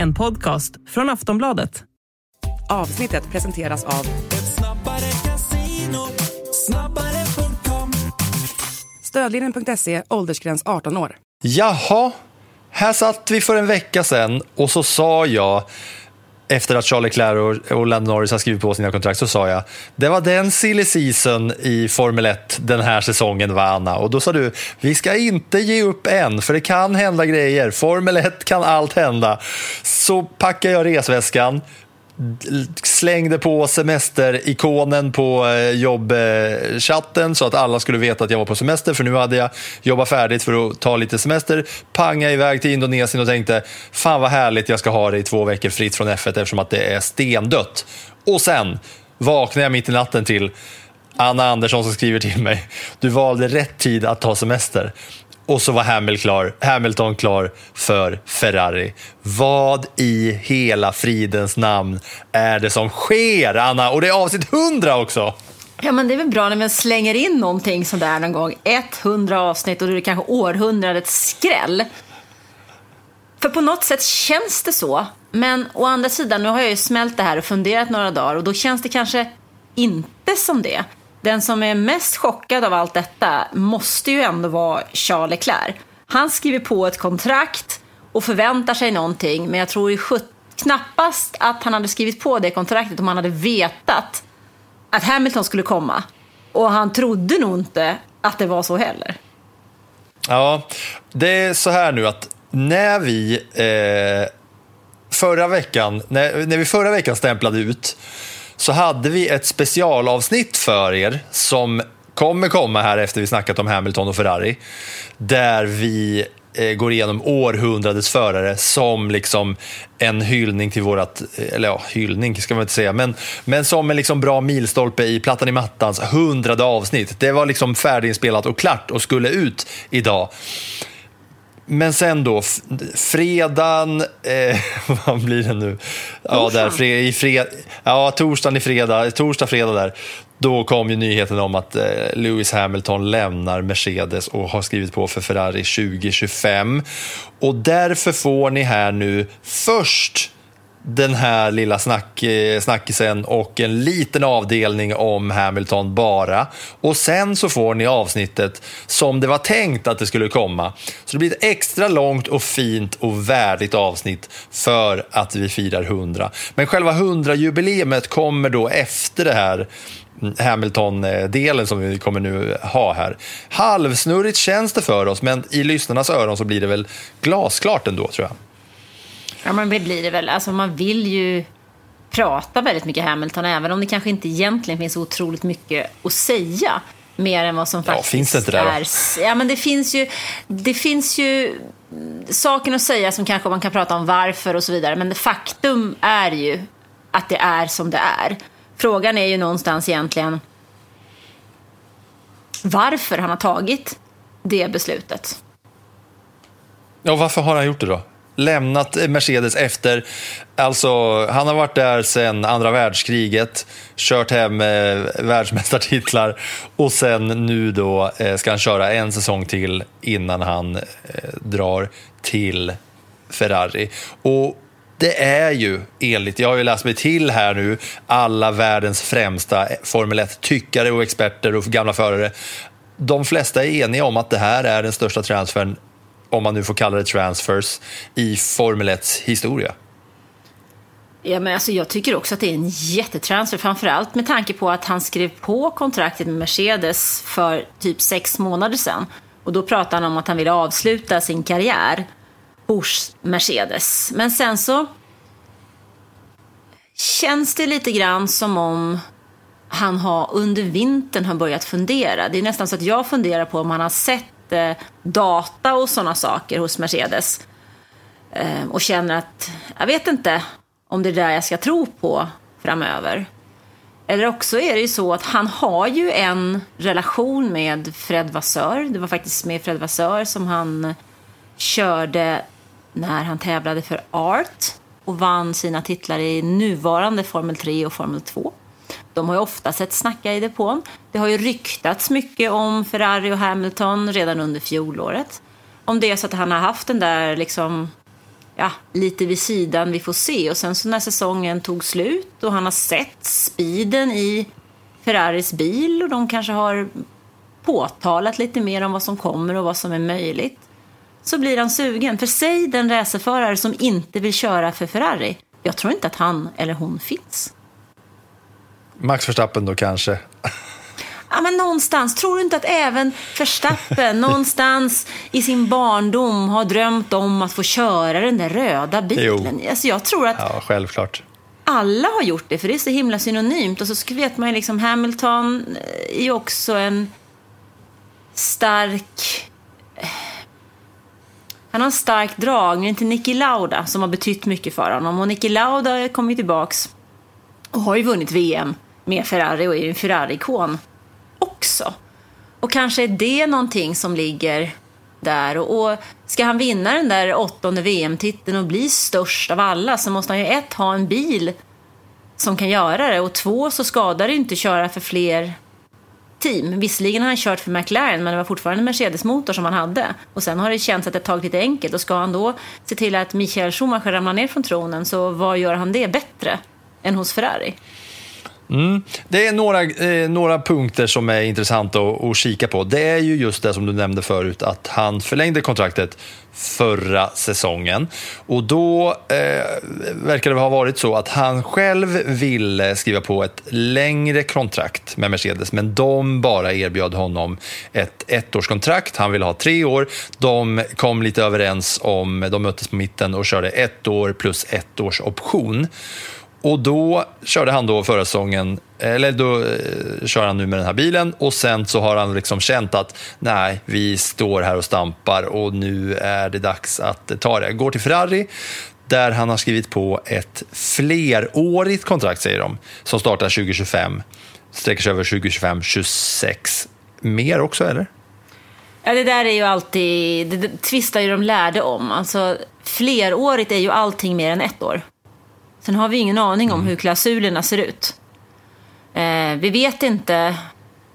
En podcast från Aftonbladet. Avsnittet presenteras av Stödlinjen.se, åldersgräns 18 år. Jaha, här satt vi för en vecka sedan och så sa jag efter att Charlie Leclerc och Lando Norris har skrivit på sina kontrakt så sa jag det var den silly season i Formel 1 den här säsongen va Anna? Och då sa du vi ska inte ge upp än för det kan hända grejer. Formel 1 kan allt hända. Så packar jag resväskan slängde på semesterikonen på eh, jobbchatten så att alla skulle veta att jag var på semester för nu hade jag jobbat färdigt för att ta lite semester, panga iväg till Indonesien och tänkte fan vad härligt jag ska ha det i två veckor fritt från F1 eftersom att det är stendött. Och sen vaknade jag mitt i natten till Anna Andersson som skriver till mig. Du valde rätt tid att ta semester och så var Hamilton klar, Hamilton klar för Ferrari. Vad i hela fridens namn är det som sker, Anna? Och det är avsnitt 100 också! Ja, men det är väl bra när man slänger in någonting sådär någon gång. 100 avsnitt och då är det kanske århundradets skräll. För på något sätt känns det så. Men å andra sidan, nu har jag ju smält det här och funderat några dagar och då känns det kanske inte som det. Den som är mest chockad av allt detta måste ju ändå vara Charles Leclerc. Han skriver på ett kontrakt och förväntar sig någonting, men jag tror ju knappast att han hade skrivit på det kontraktet om han hade vetat att Hamilton skulle komma. Och han trodde nog inte att det var så heller. Ja, det är så här nu att när vi eh, förra veckan, när, när vi förra veckan stämplade ut så hade vi ett specialavsnitt för er som kommer komma här efter vi snackat om Hamilton och Ferrari. Där vi eh, går igenom århundradets förare som liksom en hyllning till vårat, eh, eller ja, hyllning ska man inte säga, men, men som en liksom bra milstolpe i Plattan i mattans hundrade avsnitt. Det var liksom färdiginspelat och klart och skulle ut idag. Men sen då, fredagen, eh, vad blir det nu? Ja, där, fred, i fred, ja torsdagen i fredag, torsdag, fredag där. Då kom ju nyheten om att eh, Lewis Hamilton lämnar Mercedes och har skrivit på för Ferrari 2025. Och därför får ni här nu först den här lilla snack, eh, snackisen och en liten avdelning om Hamilton bara. Och sen så får ni avsnittet som det var tänkt att det skulle komma. Så det blir ett extra långt och fint och värdigt avsnitt för att vi firar 100. Men själva 100-jubileet kommer då efter det här mm, Hamilton-delen som vi kommer nu ha här. Halvsnurrigt känns det för oss, men i lyssnarnas öron så blir det väl glasklart ändå, tror jag. Ja, men det blir det väl. Alltså, man vill ju prata väldigt mycket Hamilton, även om det kanske inte egentligen finns otroligt mycket att säga. Mer än vad som faktiskt ja, finns det inte det är. Ja, men det finns ju, det finns ju saker att säga som kanske man kan prata om varför och så vidare. Men det faktum är ju att det är som det är. Frågan är ju någonstans egentligen varför han har tagit det beslutet. Ja, varför har han gjort det då? Lämnat Mercedes efter, alltså han har varit där sedan andra världskriget, kört hem eh, världsmästartitlar och sen nu då eh, ska han köra en säsong till innan han eh, drar till Ferrari. Och det är ju enligt, jag har ju läst mig till här nu, alla världens främsta eh, Formel 1-tyckare och experter och gamla förare. De flesta är eniga om att det här är den största transfern om man nu får kalla det transfers, i Formel 1 historia. Ja, men alltså, jag tycker också att det är en jättetransfer, framförallt med tanke på att han skrev på kontraktet med Mercedes för typ sex månader sedan. Och då pratade han om att han ville avsluta sin karriär hos Mercedes. Men sen så känns det lite grann som om han har under vintern har börjat fundera. Det är nästan så att jag funderar på om han har sett data och sådana saker hos Mercedes. Ehm, och känner att jag vet inte om det är där jag ska tro på framöver. Eller också är det ju så att han har ju en relation med Fred Vassör. Det var faktiskt med Fred Vassör som han körde när han tävlade för Art och vann sina titlar i nuvarande Formel 3 och Formel 2. De har ju ofta sett snacka i depån. Det har ju ryktats mycket om Ferrari och Hamilton redan under fjolåret. Om det är så att han har haft den där liksom, ja, lite vid sidan, vi får se. Och sen så när säsongen tog slut och han har sett speeden i Ferraris bil och de kanske har påtalat lite mer om vad som kommer och vad som är möjligt så blir han sugen. För säg den racerförare som inte vill köra för Ferrari. Jag tror inte att han eller hon finns. Max Verstappen då kanske? Ja, men någonstans, tror du inte att även Verstappen någonstans i sin barndom har drömt om att få köra den där röda bilen? Jo. Alltså, jag tror att Ja, självklart. alla har gjort det, för det är så himla synonymt. Och så vet man ju liksom, Hamilton är ju också en stark... Han har en stark dragning till Niki Lauda som har betytt mycket för honom. Och Niki Lauda kommer ju tillbaks och har ju vunnit VM med Ferrari och är ju en Ferrari-ikon också. Och kanske är det någonting som ligger där. Och, och ska han vinna den där åttonde VM-titeln och bli störst av alla så måste han ju ett ha en bil som kan göra det och två så skadar det inte att köra för fler team. Visserligen har han kört för McLaren men det var fortfarande en Mercedes-motor som han hade. Och sen har det känts att det tagit lite enkelt och ska han då se till att Michael Schumacher ramlar ner från tronen så vad gör han det bättre än hos Ferrari? Mm. Det är några, eh, några punkter som är intressanta att, att kika på. Det är ju just det som du nämnde förut, att han förlängde kontraktet förra säsongen. Och då eh, verkar det ha varit så att han själv ville skriva på ett längre kontrakt med Mercedes, men de bara erbjöd honom ett ettårskontrakt. Han ville ha tre år. De kom lite överens om, de möttes på mitten och körde ett år plus ett års option. Och då körde han då förra säsongen, eller då eh, kör han nu med den här bilen och sen så har han liksom känt att nej, vi står här och stampar och nu är det dags att ta det. Går till Ferrari där han har skrivit på ett flerårigt kontrakt säger de, som startar 2025, sträcker sig över 2025-26. Mer också eller? Ja, det där är ju alltid, det, det tvistar ju de lärde om. Alltså, flerårigt är ju allting mer än ett år. Sen har vi ingen aning om hur klausulerna ser ut. Eh, vi vet inte.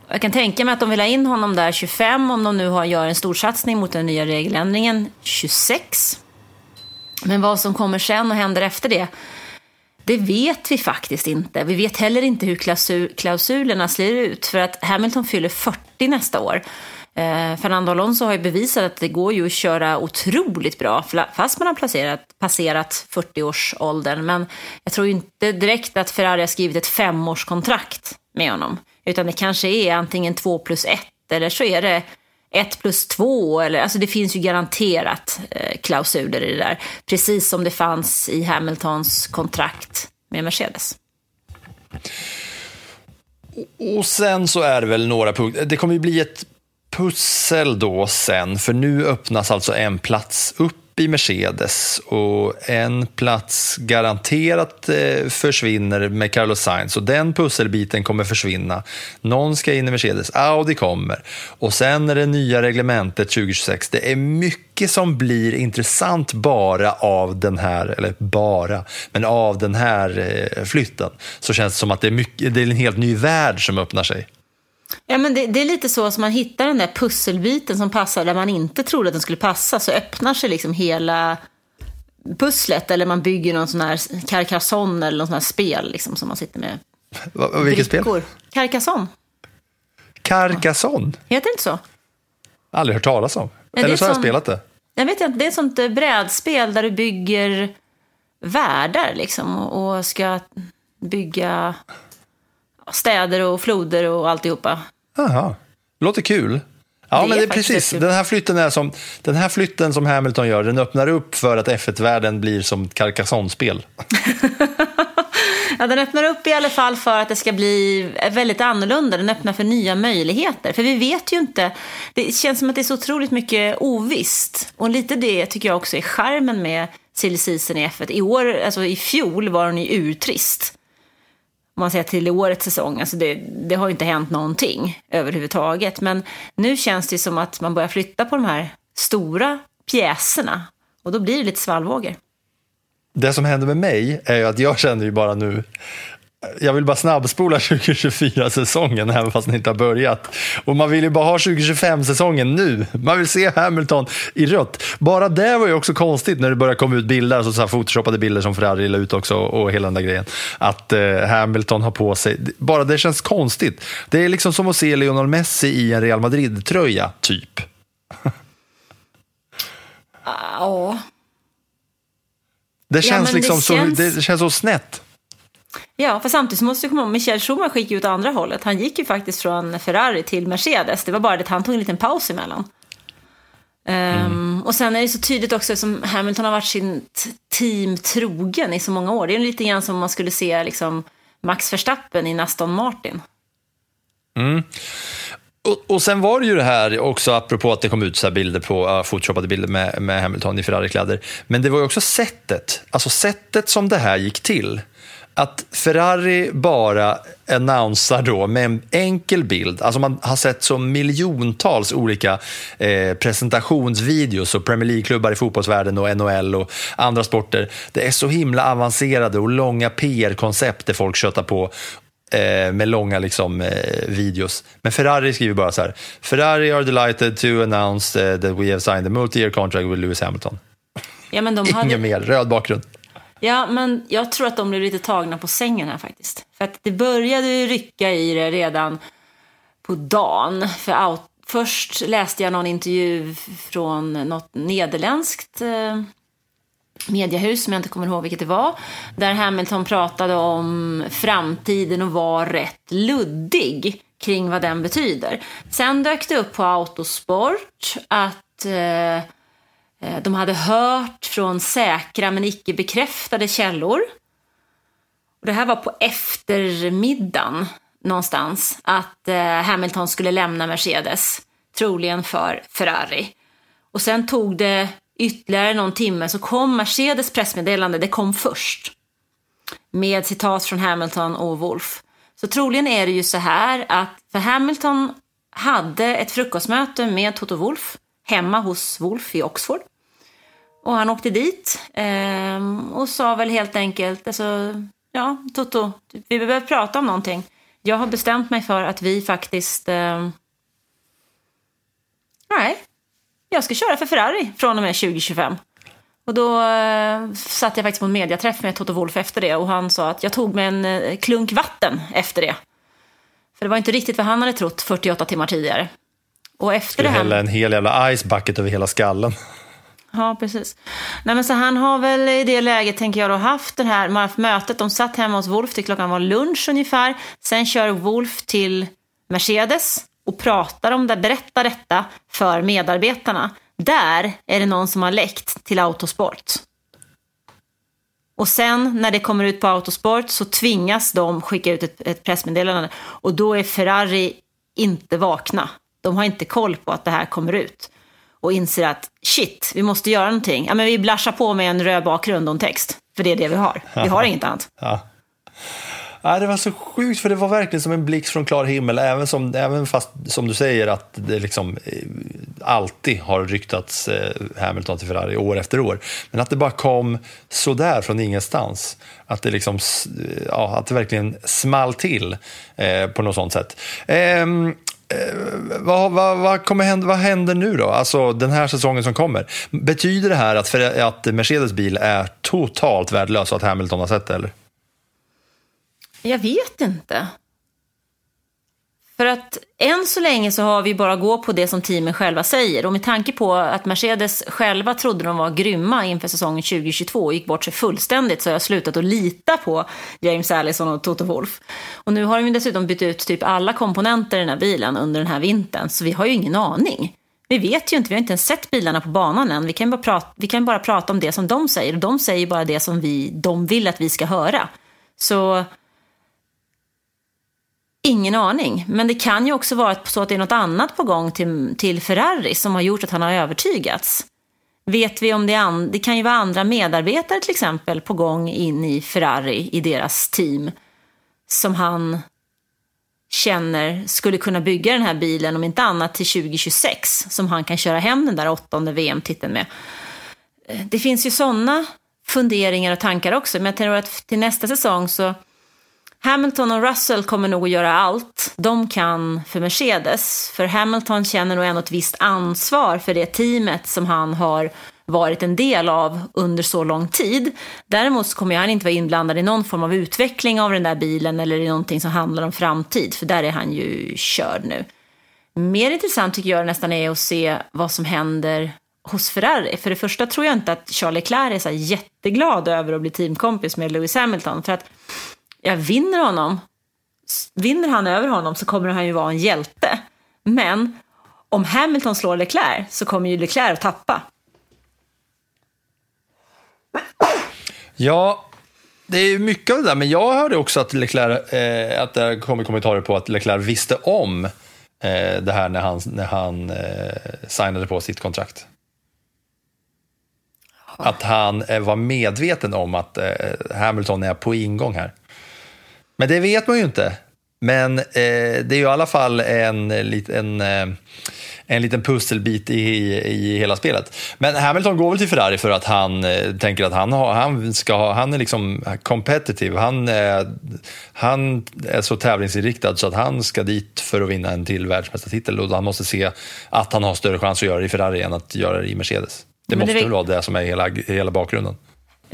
Jag kan tänka mig att de vill ha in honom där 25 om de nu har, gör en storsatsning mot den nya regeländringen 26. Men vad som kommer sen och händer efter det, det vet vi faktiskt inte. Vi vet heller inte hur klausul, klausulerna ser ut för att Hamilton fyller 40 nästa år. Eh, Fernando Alonso har ju bevisat att det går ju att köra otroligt bra fast man har placerat, passerat 40-årsåldern. Men jag tror inte direkt att Ferrari har skrivit ett femårskontrakt med honom. Utan det kanske är antingen 2 plus 1 eller så är det 1 plus 2. Eller, alltså det finns ju garanterat eh, klausuler i det där. Precis som det fanns i Hamiltons kontrakt med Mercedes. Och sen så är det väl några punkter. Det kommer ju bli ett pussel då sen, för nu öppnas alltså en plats upp i Mercedes och en plats garanterat eh, försvinner med Carlos Sainz och den pusselbiten kommer försvinna. Någon ska in i Mercedes, Audi kommer och sen är det nya reglementet 2026. Det är mycket som blir intressant bara av den här, eller bara, men av den här eh, flytten. Så känns det som att det är, mycket, det är en helt ny värld som öppnar sig. Ja, men det, det, är lite så som man hittar den där pusselbiten som passar där man inte trodde att den skulle passa så öppnar sig liksom hela pusslet eller man bygger någon sån här Carcassonne eller någon sån här spel liksom, som man sitter med. Va, vilket brickor. spel? Carcassonne. Carcassonne? Heter det inte så? Aldrig hört talas om. Ja, eller så har jag spelat det. Jag vet inte, det är ett sånt eh, brädspel där du bygger världar liksom och ska bygga städer och floder och alltihopa. Aha. Låter kul. Ja, Det men det är precis. Den här, flytten är som, den här flytten som Hamilton gör, den öppnar upp för att F1-världen blir som Carcassonne-spel. Ja, den öppnar upp i alla fall för att det ska bli väldigt annorlunda. Den öppnar för nya möjligheter. För vi vet ju inte. Det känns som att det är så otroligt mycket ovisst. Och lite det tycker jag också är charmen med silly season i F1. I år, alltså i fjol var den ju urtrist. Om man ser till årets säsong. Alltså det, det har ju inte hänt någonting överhuvudtaget. Men nu känns det som att man börjar flytta på de här stora pjäserna. Och då blir det lite svallvågor. Det som händer med mig är ju att jag känner ju bara nu jag vill bara snabbspola 2024-säsongen även fast den inte har börjat. Och man vill ju bara ha 2025-säsongen nu. Man vill se Hamilton i rött. Bara det var ju också konstigt när det började komma ut bilder, alltså så här photoshoppade bilder som Ferrari la ut också och hela den där grejen. Att eh, Hamilton har på sig, bara det känns konstigt. Det är liksom som att se Lionel Messi i en Real Madrid-tröja, typ. Ja. Det känns, det liksom känns- Så, det känns så snett. Ja, för samtidigt måste du komma ihåg, Michael Schumacher gick ju åt andra hållet. Han gick ju faktiskt från Ferrari till Mercedes. Det var bara det att han tog en liten paus emellan. Ehm, och sen är det så tydligt också som Hamilton har varit sin team trogen i så många år. Det är lite grann som om man skulle se liksom Max Verstappen i Aston Martin. Och, och sen var det ju det här också, apropå att det kom ut så här bilder på, uh, photoshoppade bilder med, med Hamilton i Ferrari-kläder. Men det var ju också sättet, alltså sättet som det här gick till. Att Ferrari bara annonsar då med en enkel bild, alltså man har sett så miljontals olika eh, presentationsvideos och Premier League-klubbar i fotbollsvärlden och NHL och andra sporter. Det är så himla avancerade och långa PR-koncept där folk köttar på eh, med långa liksom, eh, videos. Men Ferrari skriver bara så här. Ferrari are delighted to announce eh, that we have signed a multi-year contract with Lewis Hamilton. Ja, men de Inget hade... mer, röd bakgrund. Ja, men jag tror att de blev lite tagna på sängen här faktiskt. För att det började ju rycka i det redan på dagen. För out... först läste jag någon intervju från något nederländskt eh, mediehus, som jag inte kommer ihåg vilket det var, där Hamilton pratade om framtiden och var rätt luddig kring vad den betyder. Sen dök det upp på Autosport att eh, Eh, Eh, de hade hört från säkra men icke bekräftade källor. Och det här var på eftermiddagen någonstans att eh, Hamilton skulle lämna Mercedes, troligen för Ferrari. Och sen tog det ytterligare någon timme så kom Mercedes pressmeddelande, det kom först. Med citat från Hamilton och Wolf. Så troligen är det ju så här att, för Hamilton hade ett frukostmöte med Toto Wolf hemma hos Wolf i Oxford. Och han åkte dit ehm, och sa väl helt enkelt, alltså, ja, Toto, vi behöver prata om någonting. Jag har bestämt mig för att vi faktiskt, ehm, nej, jag ska köra för Ferrari från och med 2025. Och då eh, satt jag faktiskt på en mediaträff med Toto Wolff efter det och han sa att jag tog mig en eh, klunk vatten efter det. För det var inte riktigt vad han hade trott 48 timmar tidigare. Och efter Skulle det här... hälla en hel jävla ice bucket över hela skallen. Ja, precis. Nej, men så han har väl i det läget, tänker jag, då haft det här man haft mötet. De satt hemma hos Wolf till klockan var lunch ungefär. Sen kör Wolf till Mercedes och pratar om det, berättar detta för medarbetarna. Där är det någon som har läckt till Autosport. Och sen när det kommer ut på Autosport så tvingas de skicka ut ett, ett pressmeddelande. Och då är Ferrari inte vakna. De har inte koll på att det här kommer ut. Och inser att shit, vi måste göra någonting. Ja, men vi blashar på med en röd bakgrund och en text. För det är det vi har. Vi har inget annat. Ja. Ja, det var så sjukt, för det var verkligen som en blixt från klar himmel. Även, som, även fast, som du säger, att det liksom eh, alltid har ryktats eh, Hamilton till Ferrari år efter år. Men att det bara kom så där från ingenstans. Att det, liksom, ja, att det verkligen small till eh, på något sånt sätt. Eh, Eh, vad, vad, vad, kommer hända, vad händer nu då? Alltså den här säsongen som kommer. Betyder det här att, för, att Mercedes bil är totalt värdelös och att Hamilton har sett det? Eller? Jag vet inte. För att än så länge så har vi bara att gå på det som teamen själva säger. Och med tanke på att Mercedes själva trodde de var grymma inför säsongen 2022 och gick bort sig fullständigt så har jag slutat att lita på James Allison och Toto Wolff. Och nu har de ju dessutom bytt ut typ alla komponenter i den här bilen under den här vintern så vi har ju ingen aning. Vi vet ju inte, vi har inte ens sett bilarna på banan än. Vi kan bara prata, vi kan bara prata om det som de säger och de säger bara det som vi, de vill att vi ska höra. Så Ingen aning, men det kan ju också vara så att det är något annat på gång till, till Ferrari som har gjort att han har övertygats. Vet vi om det är an, det kan ju vara andra medarbetare till exempel på gång in i Ferrari i deras team som han känner skulle kunna bygga den här bilen om inte annat till 2026 som han kan köra hem den där åttonde VM-titeln med. Eh, det finns ju sådana funderingar och tankar också, men jag tror att till nästa säsong så Hamilton och Russell kommer nog att göra allt de kan för Mercedes. För Hamilton känner nog ändå ett visst ansvar för det teamet som han har varit en del av under så lång tid. Däremot så kommer han inte vara inblandad i någon form av utveckling av den där bilen eller i någonting som handlar om framtid, för där är han ju körd nu. Mer intressant tycker jag nästan är att se vad som händer hos Ferrari. För det första tror jag inte att Charlie Leclerc är så jätteglad över att bli teamkompis med Lewis Hamilton. För att jag vinner honom, vinner han över honom så kommer han ju vara en hjälte. Men om Hamilton slår Leclerc så kommer ju Leclerc att tappa. Ja, det är mycket av det där, men jag hörde också att Leclerc, eh, att det kommer kommentarer på att Leclerc visste om eh, det här när han, när han eh, signade på sitt kontrakt. Att han eh, var medveten om att eh, Hamilton är på ingång här. Men det vet man ju inte. Men eh, det är ju i alla fall en, en, en, en liten pusselbit i, i hela spelet. Men Hamilton går väl till Ferrari för att han eh, tänker att han, har, han, ska ha, han är liksom competitive. Han, eh, han är så tävlingsinriktad så att han ska dit för att vinna en till världsmästartitel och han måste se att han har större chans att göra det i Ferrari än att göra det i Mercedes. Det måste väl vara det som är hela, hela bakgrunden.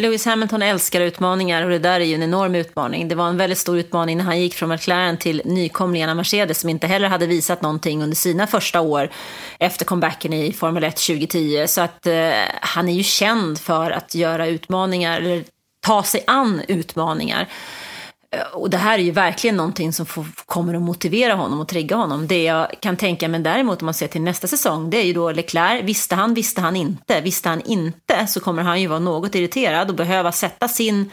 Lewis Hamilton älskar utmaningar och det där är ju en enorm utmaning. Det var en väldigt stor utmaning när han gick från McLaren till nykomlingarna Mercedes som inte heller hade visat någonting under sina första år efter comebacken i Formel 1 2010. Så att eh, han är ju känd för att göra utmaningar, eller ta sig an utmaningar. Eh, och det här är ju verkligen någonting som får, kommer att motivera honom och trigga honom. Det jag kan tänka mig däremot om man ser till nästa säsong, det är ju då Leclerc. Visste han, visste han inte. Visste han inte så kommer han ju vara något irriterad och behöva sätta sin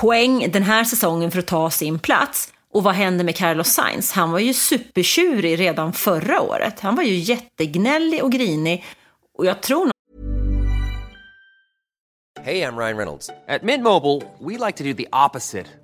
poäng den här säsongen för att ta sin plats. Och vad händer med Carlos Sainz? Han var ju supertjurig redan förra året. Han var ju jättegnällig och grinig. Och jag tror Hej, jag Ryan Reynolds. På Mint Mobile, we like to do the opposite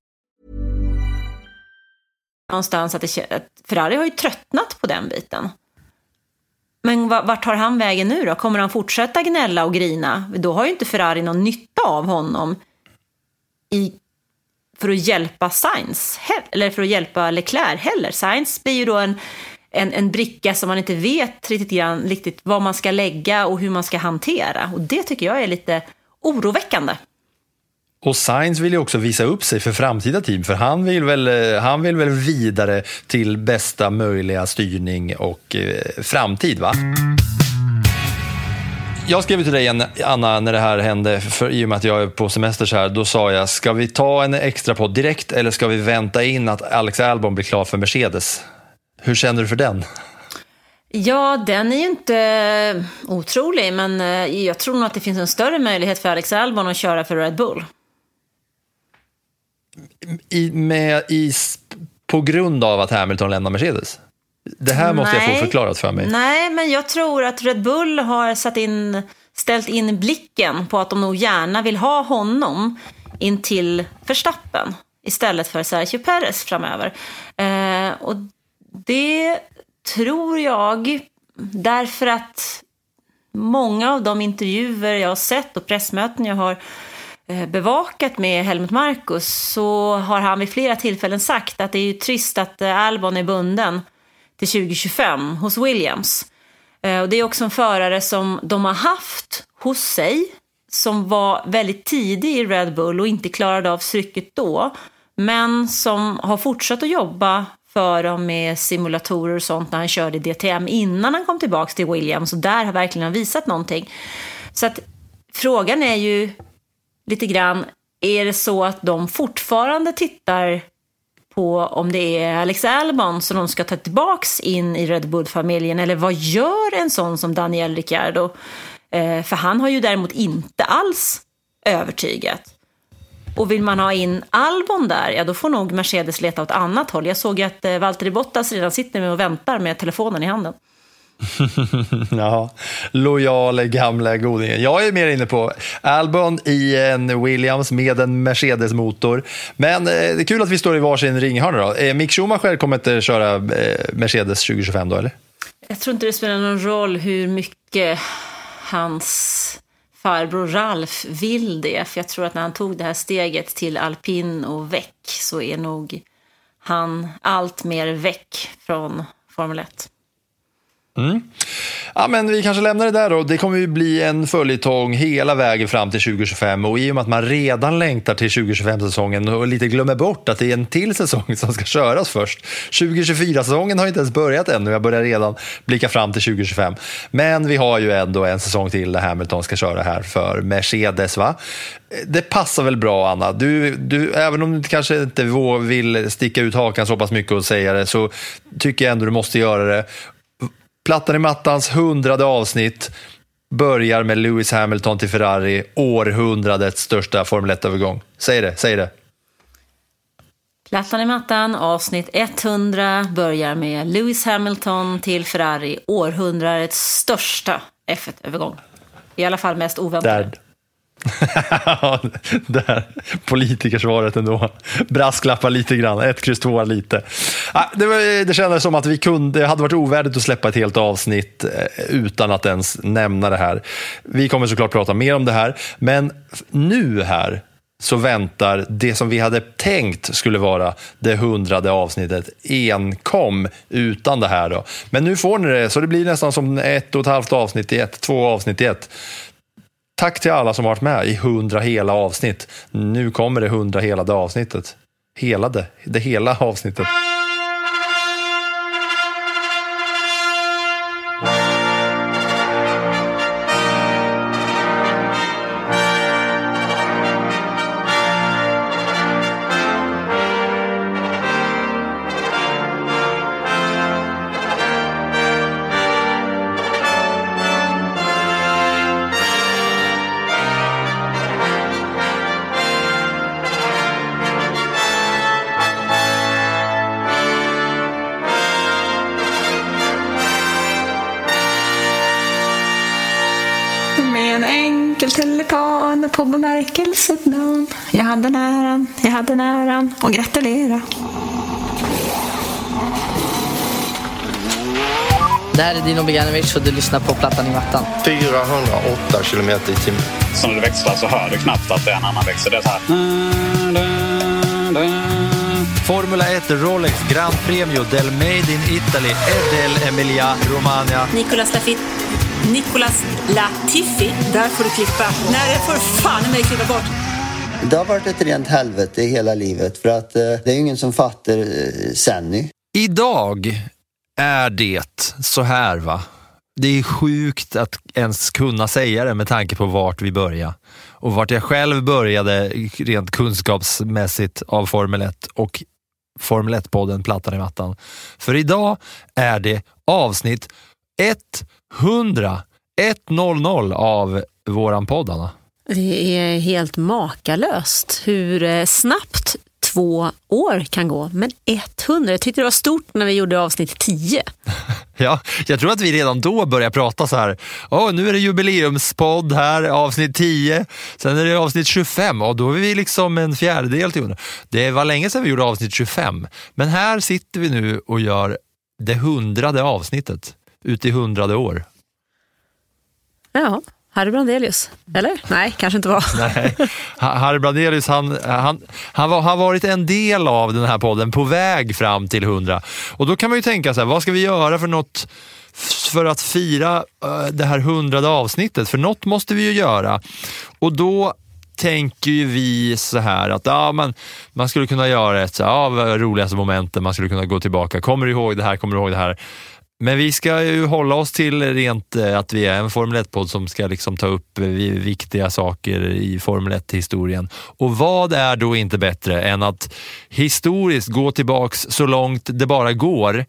någonstans att, det, att Ferrari har ju tröttnat på den biten. Men vart tar han vägen nu då? Kommer han fortsätta gnälla och grina? Då har ju inte Ferrari någon nytta av honom i, för att hjälpa Sainz, eller för att hjälpa Leclerc heller. Sainz blir ju då en, en, en bricka som man inte vet riktigt, grann, riktigt vad man ska lägga och hur man ska hantera. Och det tycker jag är lite oroväckande. Och Sainz vill ju också visa upp sig för framtida team, för han vill väl, eh, han vill väl vidare till bästa möjliga styrning och eh, framtid, va? Jag skrev till dig, Anna, när det här hände, för, i och med att jag är på semester så här, då sa jag, ska vi ta en extra podd direkt eller ska vi vänta in att Alex Albon blir klar för Mercedes? Hur känner du för den? Ja, den är ju inte eh, otrolig, men eh, jag tror nog att det finns en större möjlighet för Alex Albon att köra för Red Bull i, med, i, på grund av att Hamilton lämnar Mercedes? Det här måste Nej. jag få förklarat för mig. Nej, men jag tror att Red Bull har satt in, ställt in blicken på att de nog gärna vill ha honom in till Verstappen istället för Sergio Perez framöver. Eh, och det tror jag därför att många av de intervjuer jag har sett och pressmöten jag har Eh, bevakat med Helmut Markus så har han vid flera tillfällen sagt att det är trist att eh, Albon är bunden till 2025 hos Williams. Eh, och det är också en förare som de har haft hos sig som var väldigt tidig i Red Bull och inte klarade av trycket då. Men som har fortsatt att jobba för dem med simulatorer och sånt när han körde DTM innan han kom tillbaka till Williams och där har verkligen visat någonting. Så att frågan är ju lite grann, är det så att de fortfarande tittar på om det är Alex Albon som de ska ta tillbaks in i Red Bull-familjen eller vad gör en sån som Daniel Ricciardo? Eh, för han har ju däremot inte alls övertygat. Och vill man ha in Albon där, ja då får nog Mercedes leta åt annat håll. Jag såg ju att eh, Valtteri Bottas redan sitter med och väntar med telefonen i handen. ja, lojale gamla godingen. Jag är mer inne på Albon i en Williams med en Mercedes-motor. Men eh, det är kul att vi står i varsin ringhörna då. Eh, Mick Schumacher kommer inte köra eh, Mercedes 2025 då, eller? Jag tror inte det spelar någon roll hur mycket hans farbror Ralf vill det. För jag tror att när han tog det här steget till alpin och väck så är nog han allt mer väck från Formel 1. Mm. Ja, men vi kanske lämnar det där då. Det kommer ju bli en följetong hela vägen fram till 2025 och i och med att man redan längtar till 2025-säsongen och lite glömmer bort att det är en till säsong som ska köras först. 2024-säsongen har inte ens börjat ännu, jag börjar redan blicka fram till 2025. Men vi har ju ändå en säsong till där Hamilton ska köra här för Mercedes. va? Det passar väl bra, Anna. Du, du, även om du kanske inte vill sticka ut hakan så pass mycket och säga det så tycker jag ändå du måste göra det. Plattan i mattans hundrade avsnitt börjar med Lewis Hamilton till Ferrari, århundradets största Formel 1-övergång. Säg det, säg det. Plattan i mattan, avsnitt 100, börjar med Lewis Hamilton till Ferrari, århundradets största F1-övergång. I alla fall mest oväntade. Där. Där, politikersvaret ändå. Brasklappar lite grann, ett kryss två lite. Det, var, det kändes som att vi kunde, det hade varit ovärdigt att släppa ett helt avsnitt eh, utan att ens nämna det här. Vi kommer såklart prata mer om det här, men nu här så väntar det som vi hade tänkt skulle vara det hundrade avsnittet enkom utan det här. Då. Men nu får ni det, så det blir nästan som ett och ett halvt avsnitt i ett, två avsnitt i ett. Tack till alla som varit med i hundra hela avsnitt. Nu kommer det hundra helade avsnittet. Helade? det hela avsnittet. Jag hade näran, jag hade näran och gratulera. Det här är Dino Beganovic och du lyssnar på Plattan i mattan. 408 kilometer i timmen. Så när du växlar så hör du knappt att det är en annan växel. Det är så här. Formula 1 Rolex Grand Premio del Made in Italy Edel Emilia Romagna. Nicolas Lafitte Nicolas Latifi. Där får du klippa. Nej, det får du fan mig klippa bort. Det har varit ett rent helvete hela livet för att eh, det är ingen som fattar eh, Senny. Idag är det så här va. Det är sjukt att ens kunna säga det med tanke på vart vi började och vart jag själv började rent kunskapsmässigt av Formel 1 och Formel 1-podden Plattan i mattan. För idag är det avsnitt 100, 100 av våran podd, Anna. Det är helt makalöst hur eh, snabbt två år kan gå. Men 100, jag tyckte det var stort när vi gjorde avsnitt 10. Ja, jag tror att vi redan då började prata så här. Oh, nu är det jubileumspodd här, avsnitt 10. Sen är det avsnitt 25 och då är vi liksom en fjärdedel till 100. Det var länge sedan vi gjorde avsnitt 25. Men här sitter vi nu och gör det hundrade avsnittet ute i hundrade år. Ja, Harry Brandelius. Eller? Nej, kanske inte var. Nej, Harry Brandelius han, han, han var, har varit en del av den här podden på väg fram till hundra. Och då kan man ju tänka så här, vad ska vi göra för något för att fira eh, det här hundrade avsnittet? För något måste vi ju göra. Och då tänker ju vi så här att ja, man, man skulle kunna göra ett så ja, roligaste momenten, man skulle kunna gå tillbaka. Kommer du ihåg det här? Kommer du ihåg det här? Men vi ska ju hålla oss till rent eh, att vi är en Formel 1-podd som ska liksom ta upp eh, viktiga saker i Formel 1-historien. Och vad är då inte bättre än att historiskt gå tillbaks så långt det bara går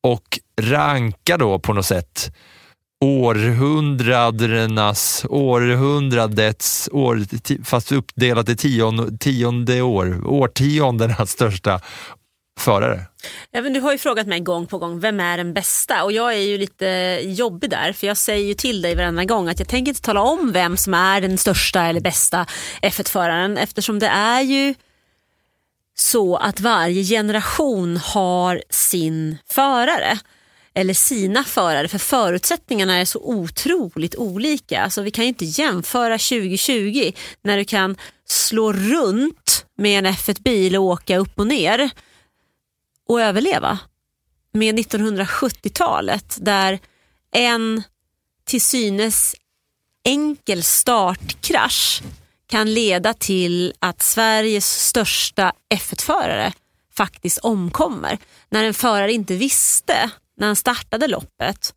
och ranka då på något sätt århundradenas, århundradets, år, fast uppdelat i tion, tionde år, årtiondenas största förare. Ja, men du har ju frågat mig gång på gång, vem är den bästa? Och jag är ju lite jobbig där, för jag säger ju till dig varenda gång att jag tänker inte tala om vem som är den största eller bästa F1-föraren eftersom det är ju så att varje generation har sin förare eller sina förare för förutsättningarna är så otroligt olika. Alltså vi kan ju inte jämföra 2020 när du kan slå runt med en F1-bil och åka upp och ner och överleva med 1970-talet där en till synes enkel startkrasch kan leda till att Sveriges största F1-förare faktiskt omkommer. När en förare inte visste när han startade loppet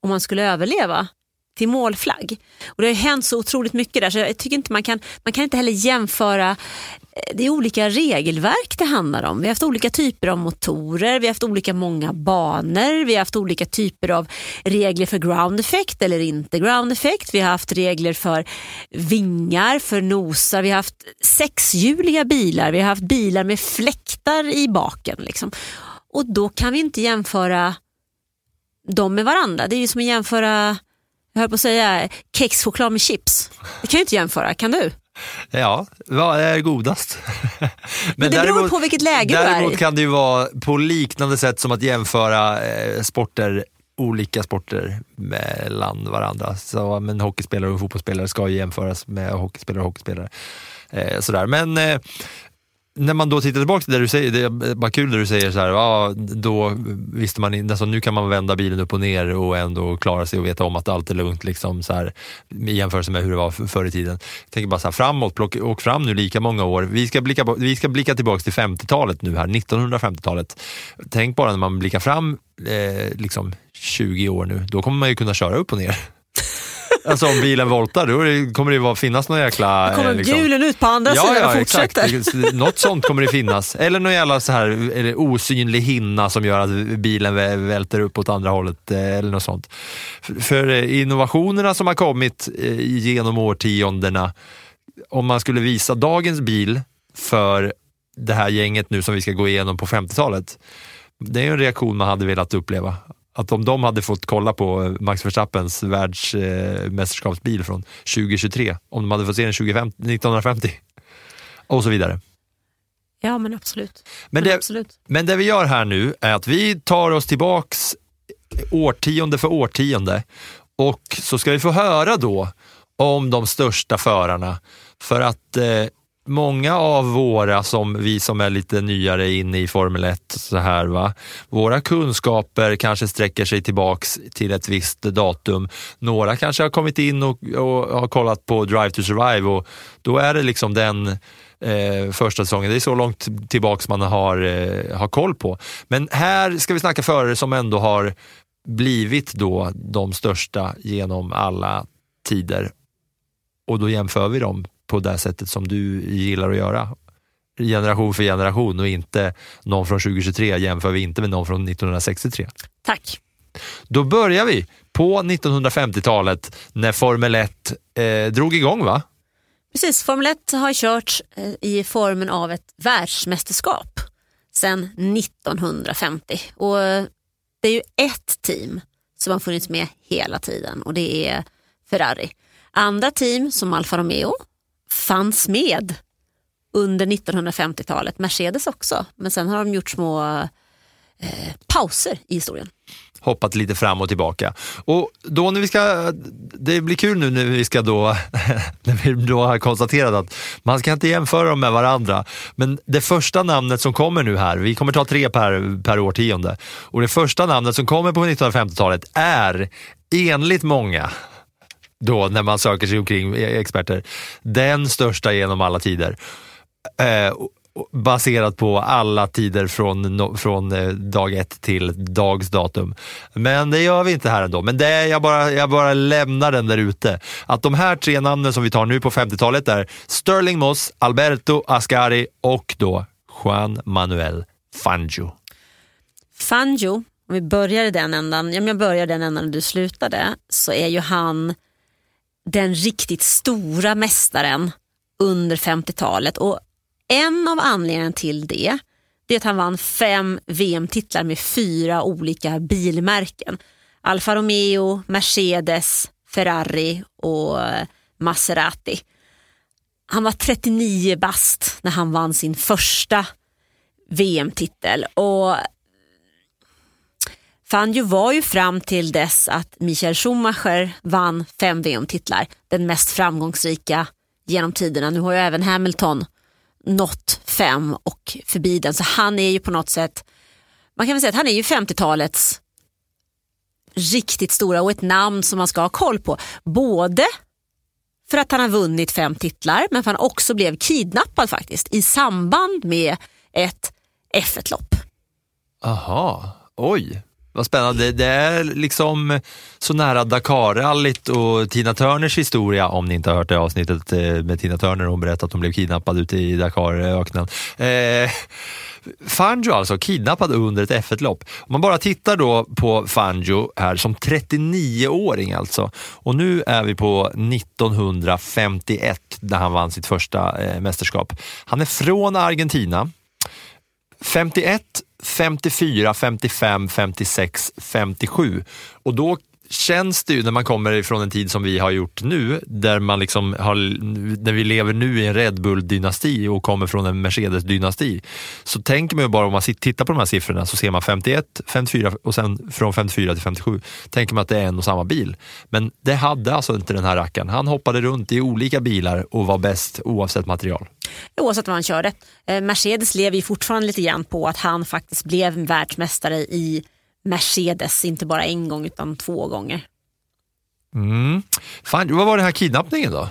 om han skulle överleva till målflagg. Och det har hänt så otroligt mycket där så jag tycker inte man kan, man kan inte heller jämföra det är olika regelverk det handlar om. Vi har haft olika typer av motorer, vi har haft olika många banor, vi har haft olika typer av regler för ground effect eller inte ground effect. Vi har haft regler för vingar, för nosar, vi har haft sexhjuliga bilar, vi har haft bilar med fläktar i baken. Liksom. Och då kan vi inte jämföra dem med varandra. Det är ju som att jämföra, jag höll på att säga kexchoklad med chips. Det kan ju inte jämföra, kan du? Ja, vad är godast? Men, Men det däremot, beror på vilket läge du är Däremot kan det ju vara på liknande sätt som att jämföra eh, sporter olika sporter mellan varandra. Så, men hockeyspelare och fotbollsspelare ska ju jämföras med hockeyspelare och hockeyspelare. Eh, sådär. Men eh, när man då tittar tillbaka till det du säger, det är bara kul när du säger så här, ja, då visste man alltså, nu kan man vända bilen upp och ner och ändå klara sig och veta om att allt är lugnt liksom så här, i jämförelse med hur det var förr i tiden. Jag tänker bara så här, framåt, plock, åk fram nu lika många år. Vi ska blicka, vi ska blicka tillbaka till 50-talet nu här, 1950-talet. Tänk bara när man blickar fram eh, liksom 20 år nu, då kommer man ju kunna köra upp och ner. Alltså om bilen voltar, då kommer det ju finnas någon jäkla... Då kommer eh, liksom... hjulen ut på andra ja, sidan ja, och fortsätter. Exakt. Något sånt kommer det finnas. Eller någon jävla så här, osynlig hinna som gör att bilen välter upp åt andra hållet. Eh, eller något sånt. För eh, innovationerna som har kommit genom årtiondena, om man skulle visa dagens bil för det här gänget nu som vi ska gå igenom på 50-talet. Det är en reaktion man hade velat uppleva att om de hade fått kolla på Max Verstappens världsmästerskapsbil från 2023, om de hade fått se den 1950 och så vidare. Ja men absolut. Men, men, det, absolut. men det vi gör här nu är att vi tar oss tillbaks årtionde för årtionde och så ska vi få höra då om de största förarna. För att eh, många av våra, som vi som är lite nyare inne i Formel 1, så här, va? våra kunskaper kanske sträcker sig tillbaks till ett visst datum. Några kanske har kommit in och, och har kollat på Drive to Survive och då är det liksom den eh, första säsongen. Det är så långt tillbaks man har, eh, har koll på. Men här ska vi snacka förare som ändå har blivit då de största genom alla tider och då jämför vi dem på det sättet som du gillar att göra. Generation för generation och inte någon från 2023 jämför vi inte med någon från 1963. Tack. Då börjar vi på 1950-talet när Formel 1 eh, drog igång va? Precis, Formel 1 har kört eh, i formen av ett världsmästerskap sedan 1950. Och eh, det är ju ett team som har funnits med hela tiden och det är Ferrari. Andra team som Alfa Romeo fanns med under 1950-talet. Mercedes också, men sen har de gjort små eh, pauser i historien. Hoppat lite fram och tillbaka. Och då när vi ska, det blir kul nu när vi ska då, när vi då har konstaterat att man ska inte jämföra dem med varandra. Men det första namnet som kommer nu här, vi kommer ta tre per, per årtionde. Och det första namnet som kommer på 1950-talet är enligt många då när man söker sig omkring eh, experter, den största genom alla tider. Eh, baserat på alla tider från, från eh, dag ett till dags datum. Men det gör vi inte här ändå. Men det, jag, bara, jag bara lämnar den där ute. Att de här tre namnen som vi tar nu på 50-talet är Sterling Moss, Alberto Ascari och då Juan Manuel Fangio. Fangio om vi börjar i den ändan, ja, men jag börjar den ändan du slutade, så är ju han den riktigt stora mästaren under 50-talet. Och en av anledningarna till det, det är att han vann fem VM-titlar med fyra olika bilmärken. Alfa Romeo, Mercedes, Ferrari och eh, Maserati. Han var 39 bast när han vann sin första VM-titel. Och Fangio var ju fram till dess att Michael Schumacher vann fem VM-titlar, den mest framgångsrika genom tiderna. Nu har ju även Hamilton nått fem och förbi den, så han är ju på något sätt, man kan väl säga att han är ju 50-talets riktigt stora och ett namn som man ska ha koll på. Både för att han har vunnit fem titlar men för att han också blev kidnappad faktiskt i samband med ett F1-lopp. Aha, oj. Vad spännande. Det är liksom så nära Dakarrallyt och Tina Turners historia, om ni inte har hört det avsnittet eh, med Tina Turner, hon berättade att hon blev kidnappad ute i Dakaröknen. Eh, Fangio alltså, kidnappad under ett F1-lopp. Om man bara tittar då på Fangio här som 39-åring alltså. Och nu är vi på 1951 när han vann sitt första eh, mästerskap. Han är från Argentina. 51 54, 55, 56, 57. Och då känns det ju när man kommer ifrån en tid som vi har gjort nu, där man liksom har, när vi lever nu i en Red Bull-dynasti och kommer från en Mercedes-dynasti, så tänker man ju bara om man tittar på de här siffrorna så ser man 51, 54 och sen från 54 till 57, tänker man att det är en och samma bil. Men det hade alltså inte den här rackaren. Han hoppade runt i olika bilar och var bäst oavsett material. Oavsett vad han körde. Eh, Mercedes lever ju fortfarande lite grann på att han faktiskt blev världsmästare i Mercedes, inte bara en gång utan två gånger. Mm. Fan, vad var den här kidnappningen då?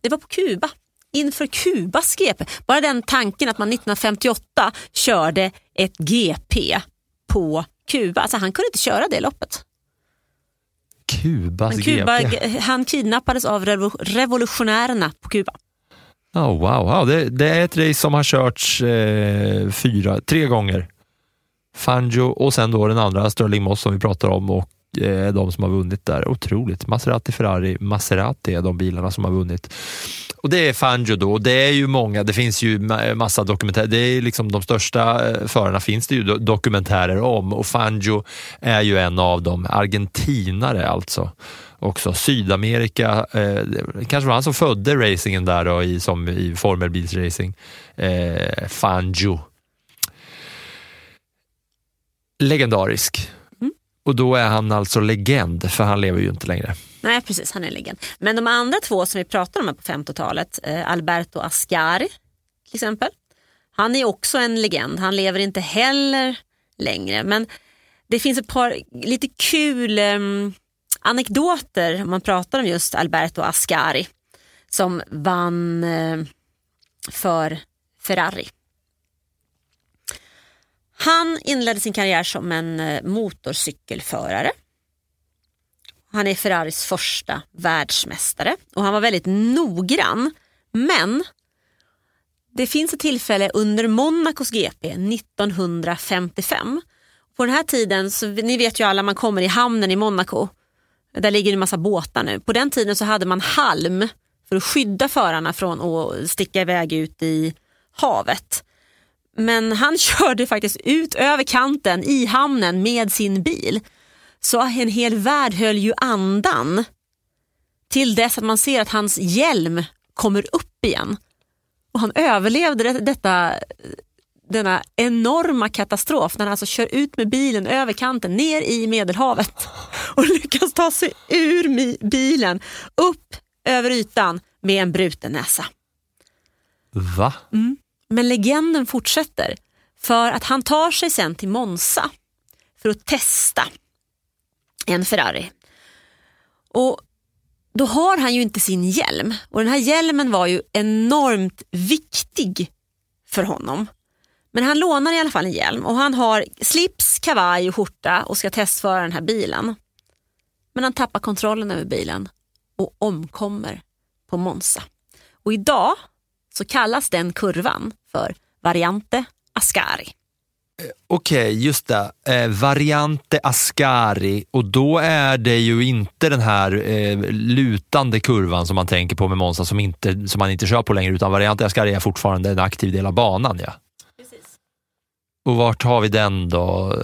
Det var på Kuba, inför Kubas GP. Bara den tanken att man 1958 körde ett GP på Kuba, alltså han kunde inte köra det loppet. Kubas Kuba, GP? Han kidnappades av revolutionärerna på Kuba. Oh, wow, wow. Det, det, är ett race som har körts eh, fyra, tre gånger. Fangio och sen då den andra Sterling Moss som vi pratar om och eh, de som har vunnit där. Otroligt. Maserati, Ferrari, Maserati är de bilarna som har vunnit. Och det är Fangio då, det är ju många, det finns ju massa dokumentärer, det är liksom de största eh, förarna finns det ju dokumentärer om och Fangio är ju en av dem, argentinare alltså också. Sydamerika, eh, kanske var han som födde racingen där då, i, som i formelbilsracing. Eh, Fangio. Legendarisk. Mm. Och då är han alltså legend, för han lever ju inte längre. Nej precis, han är legend. Men de andra två som vi pratar om på 50-talet, eh, Alberto Ascari till exempel. Han är också en legend, han lever inte heller längre. Men det finns ett par lite kul eh, anekdoter om man pratar om just Alberto Ascari som vann eh, för Ferrari. Han inledde sin karriär som en eh, motorcykelförare. Han är Ferraris första världsmästare och han var väldigt noggrann. Men det finns ett tillfälle under Monacos GP 1955. På den här tiden, så, ni vet ju alla, man kommer i hamnen i Monaco där ligger en massa båtar nu. På den tiden så hade man halm för att skydda förarna från att sticka iväg ut i havet. Men han körde faktiskt ut över kanten i hamnen med sin bil. Så en hel värld höll ju andan till dess att man ser att hans hjälm kommer upp igen. Och han överlevde detta denna enorma katastrof när han alltså kör ut med bilen över kanten ner i Medelhavet och lyckas ta sig ur bilen upp över ytan med en bruten näsa. Va? Mm. Men legenden fortsätter för att han tar sig sen till Monza för att testa en Ferrari. Och då har han ju inte sin hjälm och den här hjälmen var ju enormt viktig för honom. Men han lånar i alla fall en hjälm och han har slips, kavaj och skjorta och ska testföra den här bilen. Men han tappar kontrollen över bilen och omkommer på Monza. Och idag så kallas den kurvan för Variante Ascari. Eh, okej, just det. Eh, variante Ascari och då är det ju inte den här eh, lutande kurvan som man tänker på med Monza som, inte, som man inte kör på längre utan Variante Ascari är fortfarande en aktiv del av banan. Ja. Och vart har vi den då?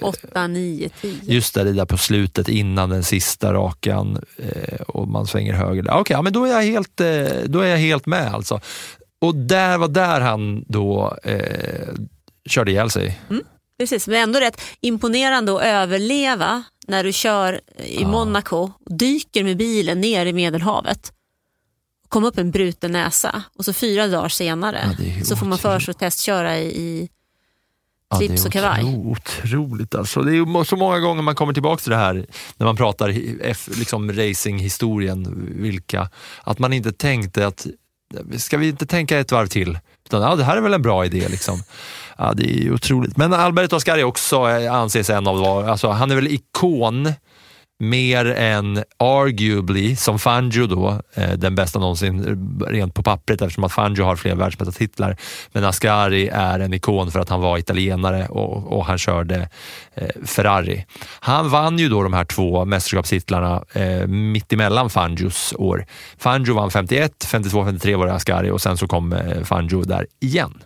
8, 9, 10. Just det, det där på slutet innan den sista rakan eh, och man svänger höger. Okej, okay, ja, men då är, jag helt, eh, då är jag helt med alltså. Och där var där han då eh, körde ihjäl sig. Mm, precis, men ändå rätt imponerande att överleva när du kör i Ja. Monaco, dyker med bilen ner i Medelhavet, kom upp en bruten näsa och så fyra dagar senare ju så får man för sig att testköra i, i slips det och kavaj. otro, otroligt alltså. Det är så många gånger man kommer tillbaka till det här när man pratar F- liksom racinghistorien, vilka, att man inte tänkte att, ska vi inte tänka ett varv till? Utan, ja, det här är väl en bra idé. Liksom. Ja, det är otroligt. Men Alberto Ascari också eh, anses en av, alltså, han är väl ikon mer än arguably, som Fangio då, eh, den bästa någonsin rent på pappret eftersom att Fangio har fler världsmästartitlar. Men Ascari är en ikon för att han var italienare och, och han körde eh, Ferrari. Han vann ju då de här två mästerskapstitlarna eh, mitt emellan Fangios år. Fangio vann 51, 52, 53 var det Ascari och sen så kom eh, Fangio där igen.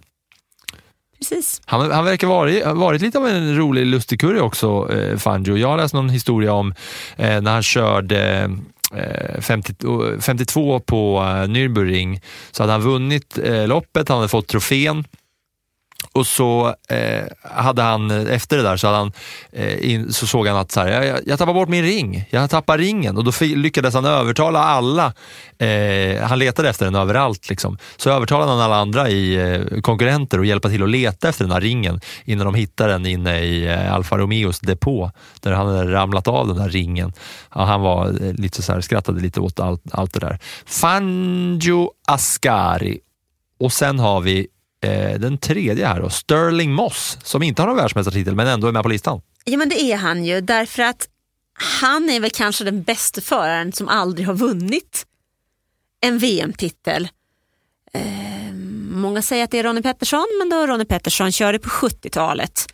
Precis. Han, han verkar varit, varit lite av en rolig lustigkurre också, eh, Fangio. Jag har läst någon historia om eh, när han körde eh, 50, 52 på eh, Nürburgring så hade han vunnit eh, loppet, han hade fått trofén och så eh, hade han, efter det där så, hade han, eh, in, så såg han att så här, jag, jag, tappar bort min ring, jag tappar ringen och då lyckades han övertala alla, eh, han letade efter den överallt, liksom. så övertalade han alla andra i eh, konkurrenter att hjälpa till att leta efter den här ringen innan de hittade den inne i eh, Alfa Romeos depå där han hade ramlat av den där ringen. Ja, han var eh, lite så här, skrattade lite åt allt, allt det där. Fangio Ascari och sen har vi eh, den tredje här då, Sterling Moss, som inte har någon världsmästartitel men ändå är med på listan. Ja men det är han ju därför att han är väl kanske den bästa föraren som aldrig har vunnit en VM-titel. Eh, många säger att det är Ronnie Pettersson men då Ronnie Pettersson körde på 70-talet.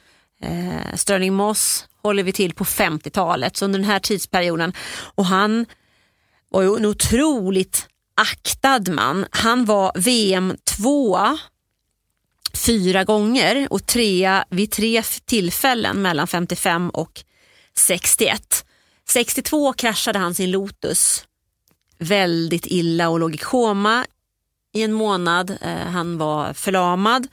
Eh, Sterling Moss håller vi till på 50-talet så under den här tidsperioden och han var ju en otroligt aktad man. Han var VM tvåa fyra gånger och trea vid tre tillfällen mellan 55 och 61. 62 kraschade han sin Lotus väldigt illa och låg i koma i en månad. Eh, han var förlamad.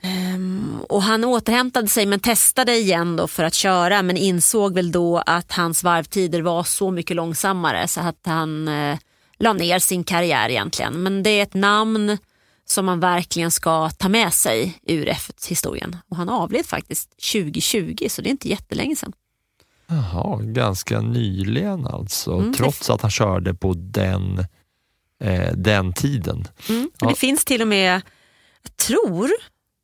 Ehm, och han återhämtade sig men testade igen då för att köra men insåg väl då att hans varvtider var så mycket långsammare så att han eh, la ner sin karriär egentligen. Men det är ett namn som man verkligen ska ta med sig ur F1-historien. Och han avled faktiskt 2020 så det är inte jättelänge sedan. Jaha, ganska nyligen alltså, Mm, trots att han körde på den, eh, den tiden. Mm. Ja. Det finns till och med, jag tror,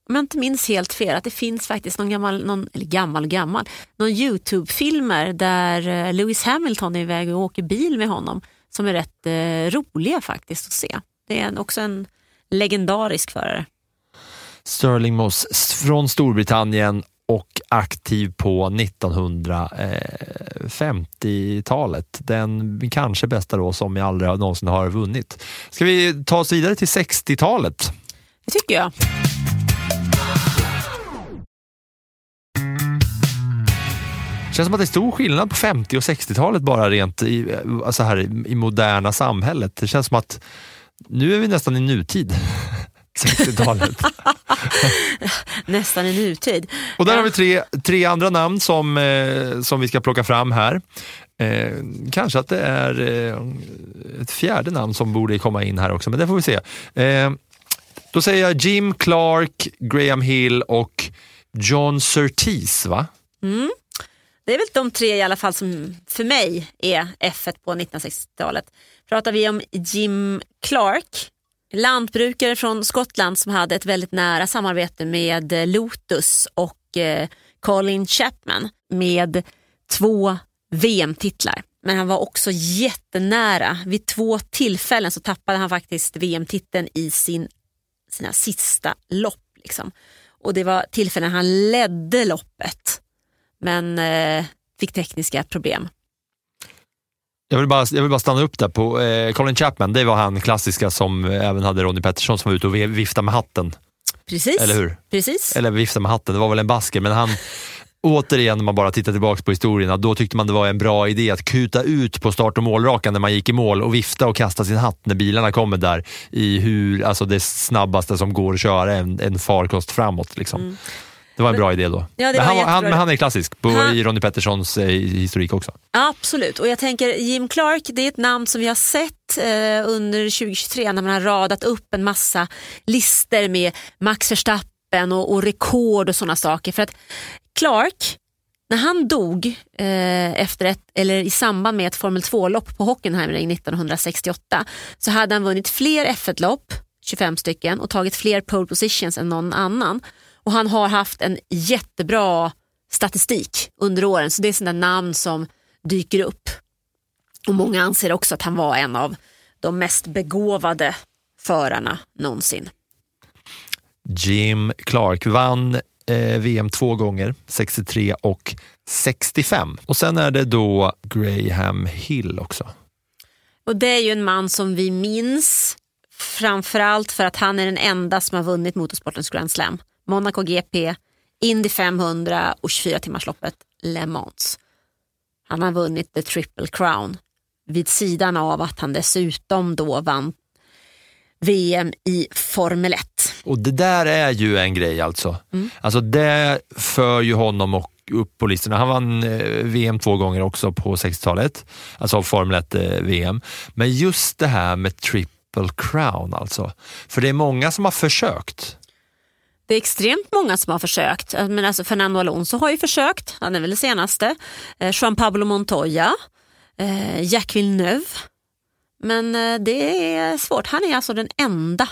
om jag inte minns helt fel, att det finns faktiskt någon gammal, någon, eller gammal gammal, någon Youtube-filmer där eh, Lewis Hamilton är iväg och åker bil med honom som är rätt eh, roliga faktiskt att se. Det är också en legendarisk förare. Sterling Moss från Storbritannien och aktiv på 1950-talet. Den kanske bästa då som jag aldrig någonsin har vunnit. Ska vi ta oss vidare till 60-talet? Det tycker jag. känns som att det är stor skillnad på 50 och 60-talet bara rent i, alltså här, i moderna samhället. Det känns som att nu är vi nästan i nutid. 60-talet. Nästan i nutid. Och där har vi tre, tre andra namn som, eh, som vi ska plocka fram här. Eh, kanske att det är eh, ett fjärde namn som borde komma in här också, men det får vi se. Eh, då säger jag Jim Clark, Graham Hill och John Surtees, va? Mm. Det är väl de tre i alla fall som för mig är F1 på 1960-talet. Pratar vi om Jim Clark, lantbrukare från Skottland som hade ett väldigt nära samarbete med eh, Lotus och eh, Colin Chapman med två VM-titlar. Men han var också jättenära. Vid två tillfällen så tappade han faktiskt VM-titeln i sin, sina sista lopp. Liksom. och det var tillfällen han ledde loppet. Men eh, fick tekniska problem. Jag vill, bara, jag vill bara stanna upp där på eh, Colin Chapman. Det var han klassiska som även hade Ronnie Pettersson som var ute och viftade med hatten. Precis. Eller hur? Precis. Eller viftade med hatten, det var väl en basker, men han återigen när man bara tittar tillbaka på historien, då tyckte man det var en bra idé att kuta ut på start och målrakan när man gick i mål och vifta och kasta sin hatt när bilarna kommer där i hur, alltså det snabbaste som går att köra en, en farkost framåt. Liksom. Mm. Det var en bra idé då. Ja, men, han, han, men han är klassisk på, han, i Ronnie Petterssons eh, historik också. Absolut, och jag tänker Jim Clark, det är ett namn som vi har sett eh, under 2023 när man har radat upp en massa lister med Max Verstappen och, och rekord och sådana saker. För att Clark, när han dog eh, efter ett, eller i samband med ett Formel 2-lopp på Hockenheimring 1968 så hade han vunnit fler F1-lopp, 25 stycken, och tagit fler pole positions än någon annan. Och han har haft en jättebra statistik under åren så det är sådana namn som dyker upp. Och Många anser också att han var en av de mest begåvade förarna någonsin. Jim Clark vann eh, VM två gånger, 63 och 65. Och sen är det då Graham Hill också. Och Det är ju en man som vi minns framförallt för att han är den enda som har vunnit motorsportens Grand Slam. Monaco GP, Indy 500 och 24-timmarsloppet Le Mans. Han har vunnit The Triple Crown vid sidan av att han dessutom då vann VM i Formel 1. Och det där är ju en grej alltså. Mm. Alltså det för ju honom och upp på listorna. Han vann eh, VM två gånger också på 60-talet, alltså Formel 1 eh, VM. Men just det här med triple crown alltså. För det är många som har försökt. Det är extremt många som har försökt. Men alltså Fernando Alonso har ju försökt, han är väl det senaste. Eh, Juan Pablo Montoya, eh, Jack Villeneuve. Men eh, det är svårt, han är alltså den enda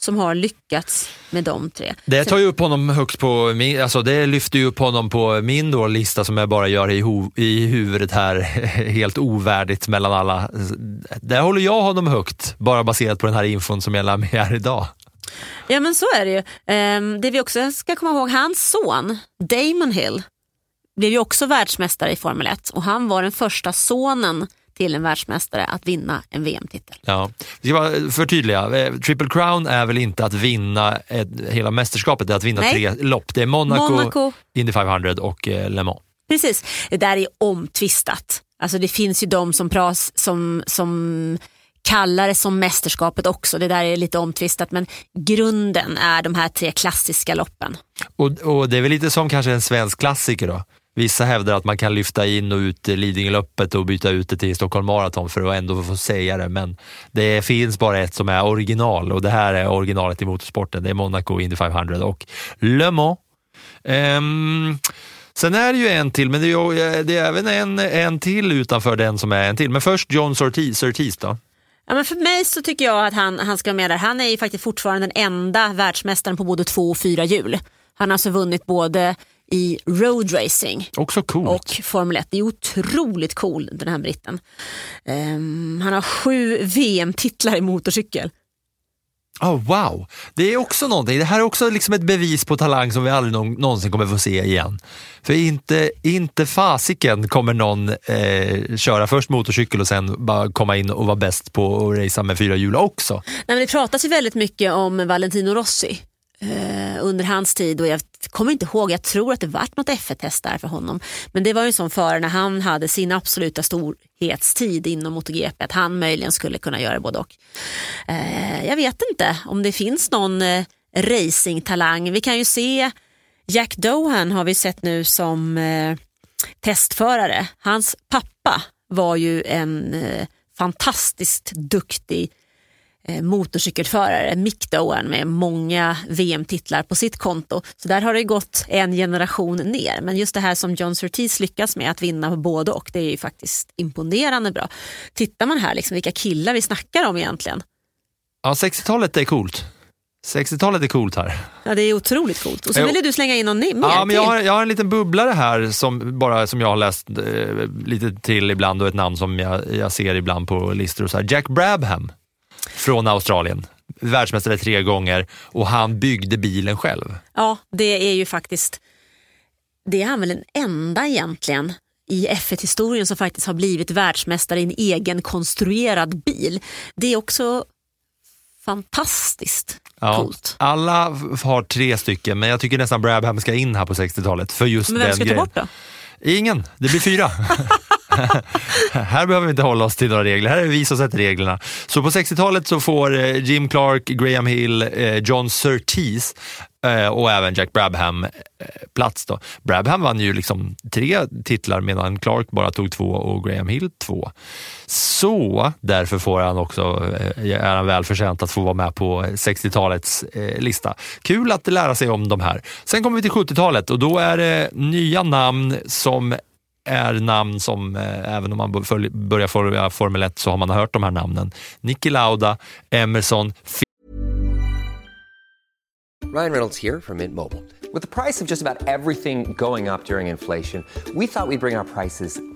som har lyckats med de tre. Det tar ju upp honom högst på min, alltså det lyfter ju upp honom på min då lista som jag bara gör i, ho, i huvudet här, helt ovärdigt mellan alla. Där håller jag honom högt, bara baserat på den här infon som jag lär mig här idag. Ja men så är det ju. Um, det vi också ska komma ihåg, hans son Damon Hill blev ju också världsmästare i Formel 1 och han var den första sonen till en världsmästare att vinna en VM-titel. Ja, vi ska bara förtydliga. Eh, Triple Crown är väl inte att vinna ett, hela mästerskapet, det är att vinna Nej. tre lopp. Det är Monaco, Monaco. Indy 500 och eh, Le Mans. Precis, det där är omtvistat. Alltså det finns ju de som, pras, som, som kallar det som mästerskapet också. Det där är lite omtvistat men grunden är de här tre klassiska loppen. Och, och det är väl lite som kanske en svensk klassiker då? Vissa hävdar att man kan lyfta in och ut Lidingöloppet och byta ut det till Stockholm Marathon för att ändå få säga det. Men det finns bara ett som är original och det här är originalet i motorsporten. Det är Monaco Indy 500 och Le Mans. Um, sen är det ju en till, men det är, eh, det är även en, en till utanför den som är en till. Men först John Surtees, Surtees då. Ja, men för mig så tycker jag att han, han ska vara med där. Han är ju faktiskt fortfarande den enda världsmästaren på både två och fyra hjul. Han har alltså vunnit både i road racing Också coolt. och Formel 1. Det är otroligt cool den här britten. Um, han har sju VM-titlar i motorcykel. Oh, wow, det är också någonting. Det här är också liksom ett bevis på talang som vi aldrig någonsin kommer få se igen. För inte, inte fasiken kommer någon eh, köra först motorcykel och sen bara komma in och vara bäst på att racea med fyra hjul också. Nej, men det pratas ju väldigt mycket om Valentino Rossi eh, under hans tid och jag kommer inte ihåg, jag tror att det vart något F1-test där för honom. Men det var ju en sån förare när han hade sin absoluta storhetstid inom MotoGP att han möjligen skulle kunna göra både och. Eh, jag vet inte om det finns någon eh, racingtalang. Vi kan ju se Jack Dohan har vi sett nu som eh, testförare. Hans pappa var ju en eh, fantastiskt duktig motorcykelförare, Mick Doan med många VM-titlar på sitt konto. Så där har det gått en generation ner. Men just det här som John Surtees lyckas med att vinna på både och, det är ju faktiskt imponerande bra. Tittar man här, liksom, vilka killar vi snackar om egentligen. Ja, 60-talet är coolt. 60-talet är coolt här. Ja, det är otroligt coolt. Och så vill du slänga in någon mer ja, men jag har, jag har en liten bubblare här som, bara, som jag har läst eh, lite till ibland och ett namn som jag, jag ser ibland på listor. Och så här. Jack Brabham från Australien. världsmästare tre gånger och han byggde bilen själv. Ja, det är ju faktiskt, det är han väl den enda egentligen i F1-historien som faktiskt har blivit världsmästare i en egen konstruerad bil. Det är också fantastiskt Ja, coolt. alla har tre stycken, men jag tycker nästan Brabham ska in här på 60-talet. För just Men vem den ska ta grejen. bort då? Ingen, det blir fyra. här behöver vi inte hålla oss till några regler, här är det vi som sätter reglerna. Så på 60-talet så får eh, Jim Clark, Graham Hill, eh, John Surtees eh, och även Jack Brabham plats. Då. Brabham vann ju liksom tre titlar medan Clark bara tog två och Graham Hill två. Så därför får han också, är han välförtjänt att få vara med på 60-talets lista. Kul att lära sig om de här. Sen kommer vi till 70-talet och då är det nya namn som är namn som, eh, även om man börjar följa Formel 1 så har man hört de här namnen. Niki Lauda, Emerson, Ryan Reynolds här från Mint Mobile. priset på just allt som går upp under inflationen, trodde vi att vi skulle bring våra priser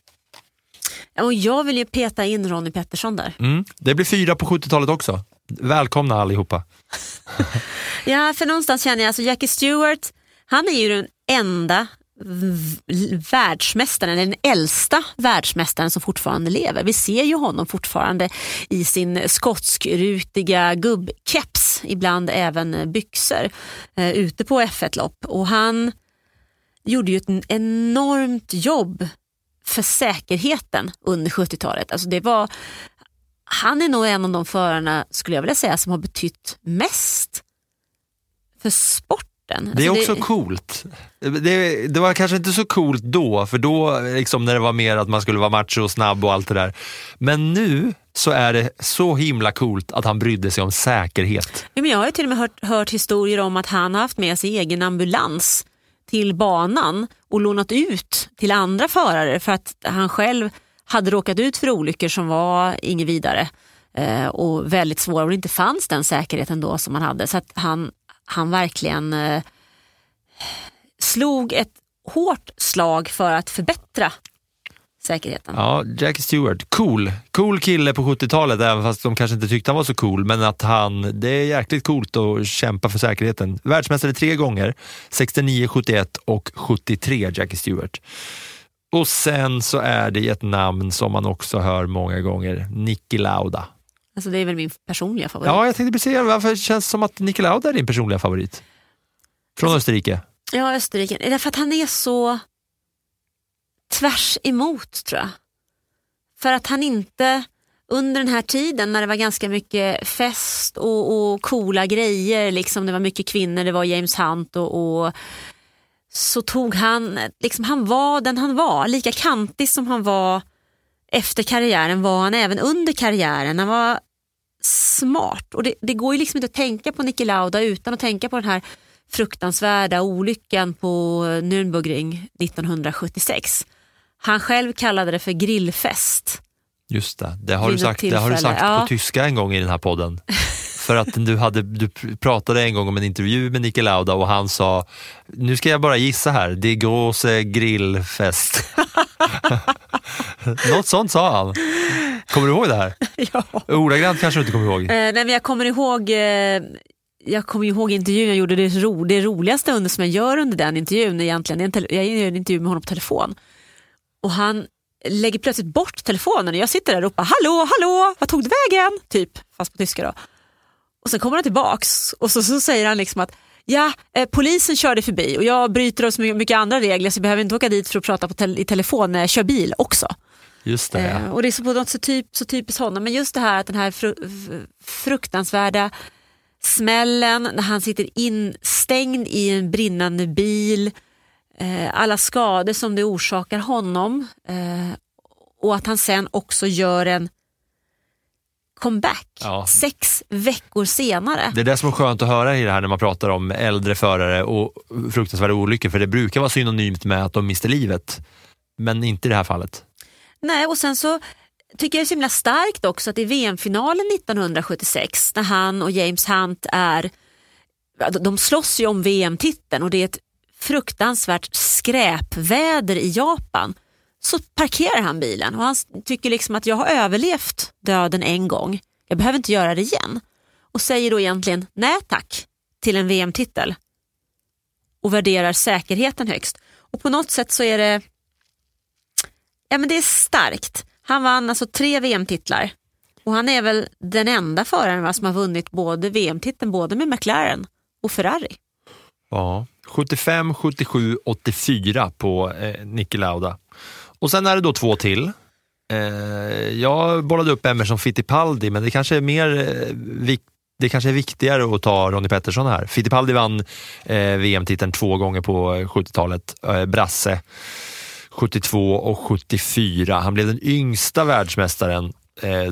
Och jag vill ju peta in Ronnie Pettersson där. Mm. Det blir fyra på 70-talet också. Välkomna allihopa. Ja, för någonstans känner jag, alltså Jackie Stewart, han är ju den enda världsmästaren, den äldsta världsmästaren som fortfarande lever. Vi ser ju honom fortfarande i sin skotskrutiga gubbkeps, ibland även byxor, eh, ute på F1-lopp. Och han gjorde ju ett enormt jobb för säkerheten under 70-talet. Alltså det var, han är nog en av de förarna, skulle jag vilja säga, som har betytt mest för sporten. Det är Alltså också coolt. Det, det var kanske inte så coolt då, för då liksom när det var mer att man skulle vara macho och snabb och allt det där. Men nu så är det så himla coolt att han brydde sig om säkerhet. Ja, men jag har ju till och med hört, hört historier om att han har haft med sig egen ambulans till banan och lånat ut till andra förare för att han själv hade råkat ut för olyckor som var inget vidare eh, och väldigt svåra och det inte fanns den säkerheten då som han hade. Så att han, han verkligen eh, slog ett hårt slag för att förbättra säkerheten. Ja, Jackie Stewart, cool. Cool kille på 70-talet, även fast de kanske inte tyckte han var så cool. Men att han, det är jäkligt coolt att kämpa för säkerheten. Världsmästare tre gånger, 69, 71 och 73, Jackie Stewart. Och sen så är det ett namn som man också hör många gånger, Niki Lauda. Alltså det är väl min personliga favorit. Ja, jag tänkte precis varför känns det som att Niki Lauda är din personliga favorit? Från Österrike? Ja, Österrike. Därför att han är så tvärs emot tror jag. För att han inte under den här tiden när det var ganska mycket fest och, och coola grejer, liksom det var mycket kvinnor, det var James Hunt och, och så tog han, liksom han var den han var, lika kantig som han var efter karriären var han även under karriären. Han var smart och det, det går ju liksom inte att tänka på Niki Lauda utan att tänka på den här fruktansvärda olyckan på Nürnbergring 1976. Han själv kallade det för grillfest. Just det, det har, du Vid sagt, det har du sagt ja. på tyska en gång i den här podden. För att du, hade, du pratade en gång om en intervju med Niki Lauda och han sa, nu ska jag bara gissa här, det große grillfest. Något sånt sa han. Kommer du ihåg det här? ja. Ordagrant kanske du inte kommer ihåg. Eh, nej, men jag kommer ihåg eh, jag kommer ihåg intervjun jag gjorde, det, ro, det roligaste under som jag gör under den intervjun egentligen, jag gör en intervju med honom på telefon. Och han lägger plötsligt bort telefonen och jag sitter där och ropar hallå, hallå, vad tog du vägen? Typ, fast på tyska då. Och sen kommer han tillbaks och så, så säger han liksom att ja, eh, polisen körde förbi och jag bryter av så mycket, andra regler så jag behöver inte åka dit för att prata på tel- i telefon när jag kör bil också. Just det, Eh, och det är så på något sätt typ, så typiskt honom. Men just det här att den här fru, fruktansvärda smällen när han sitter instängd i en brinnande bil, eh, alla skador som det orsakar honom eh, och att han sen också gör en comeback Ja. sex veckor senare. Det är det som är skönt att höra i det här när man pratar om äldre förare och fruktansvärda olyckor, för det brukar vara synonymt med att de mister livet. Men inte i det här fallet. Nej, och sen så tycker jag det är så himla starkt också att i VM-finalen 1976 när han och James Hunt är, de slåss ju om VM-titeln och det är ett fruktansvärt skräpväder i Japan så parkerar han bilen och han tycker liksom att jag har överlevt döden en gång, jag behöver inte göra det igen. Och säger då egentligen nej tack till en VM-titel och värderar säkerheten högst. Och på något sätt så är det Ja men det är starkt. Han vann alltså tre VM-titlar och han är väl den enda föraren va, som har vunnit både VM-titeln både med McLaren och Ferrari. Ja, 75, 77, 84 på eh, Niki Lauda. Och sen är det då två till. Eh, jag bollade upp Emerson Fittipaldi, men det kanske är mer eh, vik- det kanske är viktigare att ta Ronnie Pettersson här. Fittipaldi vann eh, VM-titeln två gånger på eh, 70-talet. Eh, Brasse 72 och 74. Han blev den yngsta världsmästaren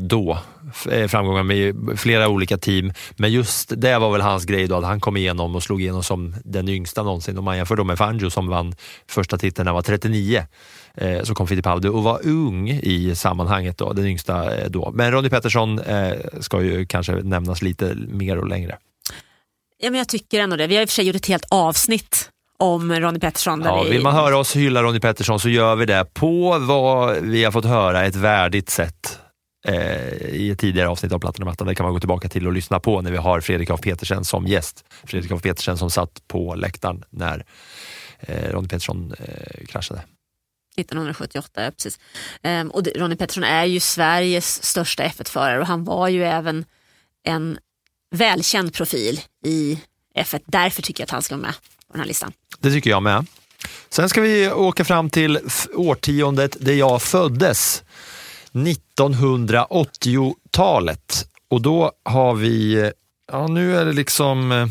då. F- eh, Framgångar med flera olika team. Men just det var väl hans grej då, att han kom igenom och slog igenom som den yngsta någonsin. Om man jämför då med Fangio som vann första titeln när han var 39. Eh, så kom Fittipaldi och var ung i sammanhanget, då, den yngsta eh, då. Men Ronnie Pettersson eh, ska ju kanske nämnas lite mer och längre. Ja, men jag tycker ändå det. Vi har i och för sig gjort ett helt avsnitt om Ronnie Pettersson. Ja, vi... vill man höra oss hylla Ronnie Pettersson så gör vi det på vad vi har fått höra ett värdigt sätt eh, i ett tidigare avsnitt av Plattan och mattan. Det kan man gå tillbaka till och lyssna på när vi har Fredrik af Petersen som gäst. Fredrik af Petersen som satt på läktaren när eh, Ronnie Pettersson eh, kraschade. 1978, ja, precis. Ehm, och det, Ronnie Pettersson är ju Sveriges största F1-förare och han var ju även en välkänd profil i F1. Därför tycker jag att han ska vara med på den här listan. Det tycker jag med. Sen ska vi åka fram till årtiondet där jag föddes, 1980-talet. Och då har vi, eh, ja nu är det liksom, eh,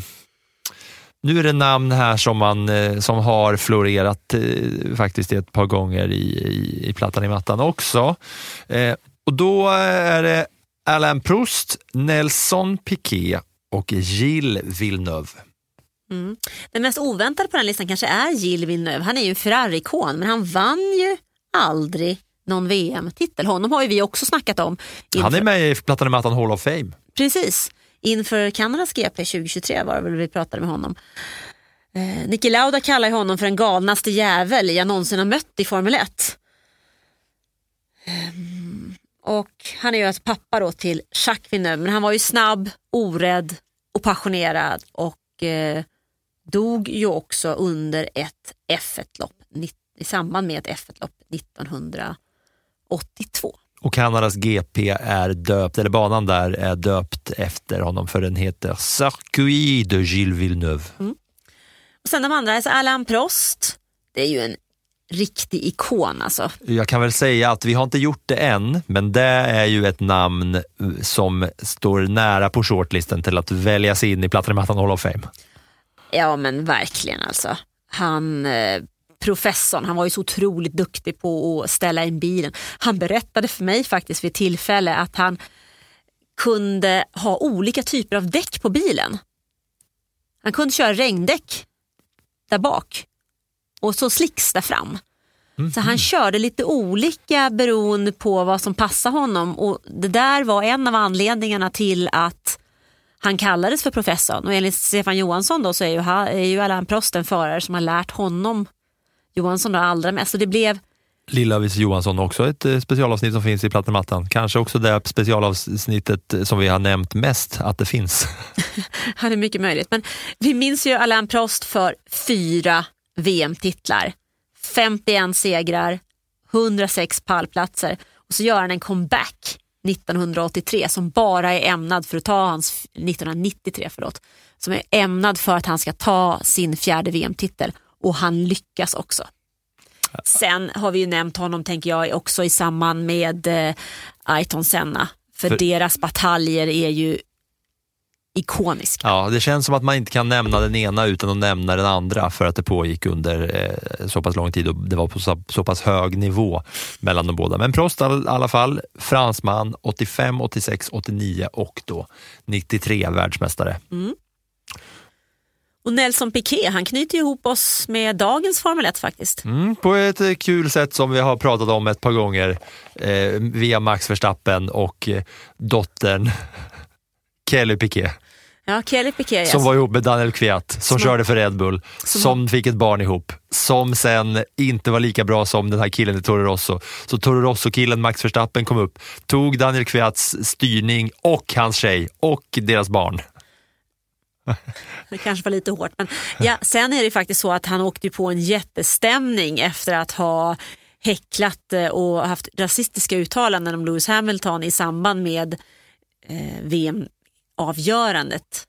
nu är det namn här som, man, eh, som har florerat eh, faktiskt ett par gånger i, i, i Plattan i mattan också. Eh, och då är det Alain Proust, Nelson Piquet och Gilles Villeneuve. Mm. Den mest oväntade på den listan kanske är Gilles Villeneuve. Han är ju en Ferrari-ikon men han vann ju aldrig någon VM-titel. Honom har ju vi också snackat om. Han är med i Plattan mattan Hall of Fame. Precis. Inför Kanadas GP 2023 var det väl vi pratade med honom. Eh, Niki Lauda kallar ju honom för den galnaste jävel jag någonsin har mött i Formel 1. Ehm, och han är ju alltså pappa då till Jacques Villeneuve men han var ju snabb, orädd och passionerad och eh, dog ju också under ett F1-lopp nitt- i samband med ett F1-lopp 1982. Och Kanadas GP är döpt, eller banan där är döpt efter honom för den heter Circuit de Gilles Villeneuve. Och sen de andra, alltså Alain Prost, det är ju en riktig ikon alltså. Jag kan väl säga att vi har inte gjort det än, men det är ju ett namn eh, som står nära på shortlisten till att väljas in i Plattan i mattan Hall of Fame. Ja men verkligen alltså. Han, eh, professorn, han var ju så otroligt duktig på att ställa in bilen. Han berättade för mig faktiskt vid ett tillfälle att han kunde ha olika typer av däck på bilen. Han kunde köra regndäck där bak och så slicks där fram. Så han körde lite olika beroende på vad som passade honom och det där var en av anledningarna till att han kallades för professorn och enligt Stefan Johansson då så är ju, ha- är ju Alain Prost en förare som har lärt honom Johansson då allra mest. Så det blev, Lill-Avis Johansson också ett eh, specialavsnitt som finns i Plattan i mattan. Kanske också det specialavsnittet som vi har nämnt mest att det finns. han är mycket möjligt, men vi minns ju Alain Prost för fyra VM-titlar, 51 segrar, 106 pallplatser och så gör han en comeback 1983 som bara är ämnad för att ta hans, 1993 förlåt, som är ämnad för att han ska ta sin fjärde VM-titel och han lyckas också. Sen har vi ju nämnt honom, tänker jag, också i samband med eh, Ayrton Senna. För, För- deras bataljer är ju ikonisk. Ja, det känns som att man inte kan nämna den ena utan att nämna den andra för att det pågick under eh, så pass lång tid och det var på så, så pass hög nivå mellan de båda. Men Prost i alla fall, fransman, 85, 86, 89 och då 93 världsmästare. Mm. Och Nelson Piquet, han knyter ihop oss med dagens Formel 1 faktiskt. Mm, på ett eh, kul sätt som vi har pratat om ett par gånger eh, via Max Verstappen och eh, dottern Kelly Piquet. Ja, Kelly Piquet. Som yes. var ihop med Daniel Kviat, som, som körde för Red Bull, som, som fick ett barn ihop, som sen inte var lika bra som den här killen i Toro Rosso. Så Toro Rosso-killen Max Verstappen kom upp, tog Daniel Kviats styrning och hans tjej och deras barn. Det kanske var lite hårt. Men ja, sen är det faktiskt så att han åkte på en jättestämning efter att ha häcklat eh, och haft rasistiska uttalanden om Lewis Hamilton i samband med eh, VM-avgörandet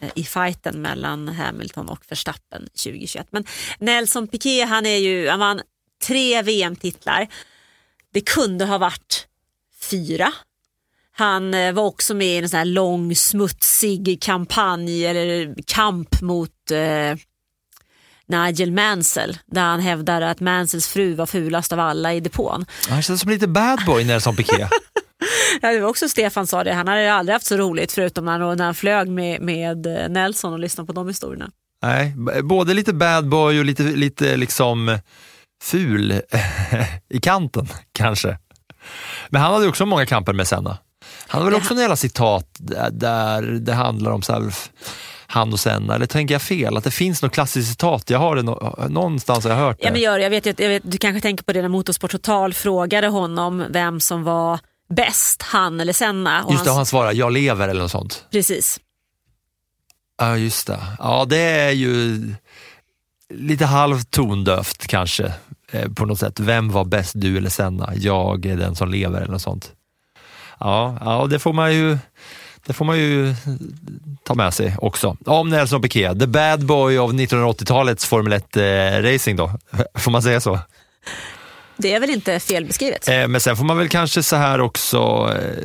eh, i fighten mellan Hamilton och Verstappen 2021. Men Nelson Piquet han är ju, han vann tre VM-titlar. Det kunde ha varit fyra han eh, var också med i en sån här lång smutsig kampanj eller kamp mot eh, Nigel Mansell där han hävdar att Mansells fru var fulast av alla i depån. Han känns som lite bad boy Nelson Piquet. ja, det var också Stefan sa det, han hade aldrig haft så roligt förutom när han, när han flög med, med eh, Nelson och lyssnade på de historierna. Nej, både lite bad boy och lite, lite liksom ful i kanten kanske. Men han hade också många kamper med Senna. Han har väl också några citat där det handlar om så här, han och Senna, eller tänker jag fel? Att det finns något klassiskt citat, jag har det någonstans har jag hört det. Ja, men gör, jag vet, jag vet, du kanske tänker på det när Motorsport Total frågade honom vem som var bäst, han eller Senna. Och just det, han, han svarade jag lever eller något sånt. Precis. Ja, just det. Ja, det är ju lite halvt tondövt kanske eh, på något sätt. Vem var bäst, du eller Senna? Jag är den som lever eller något sånt. Ja, ja det får man ju det får man ju ta med sig också. Om Nelson Piquet, the bad boy av 1980-talets Formel 1-racing eh, då, får man säga så? Det är väl inte felbeskrivet? Eh, men sen får man väl kanske så här också, eh,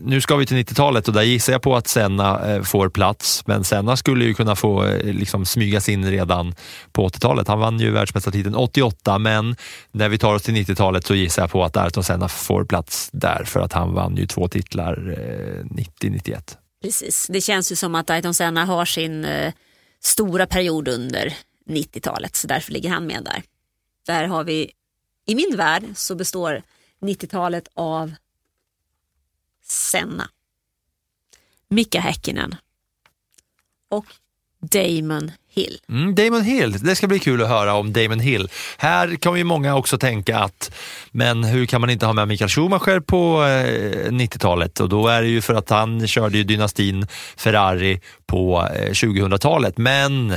nu ska vi till 90-talet och där gissar jag på att Senna eh, får plats, men Senna skulle ju kunna få liksom, smygas in redan på 80-talet. Han vann ju världsmästartiteln 88, men när vi tar oss till 90-talet så gissar jag på att Ayrton Senna får plats där, för att han vann ju två titlar 90-91. Precis, det känns ju som att Ayrton Senna har sin stora period under 90-talet, så därför ligger han med där. Där har vi i min värld så består 90-talet av Senna, Mika Häkkinen och Damon Hill. Mm, Damon Hill, det ska bli kul att höra om Damon Hill. Här kan ju många också tänka att, men hur kan man inte ha med Mikael Schumacher på eh, 90-talet? Och då är det ju för att han körde ju dynastin Ferrari på eh, 2000-talet. Men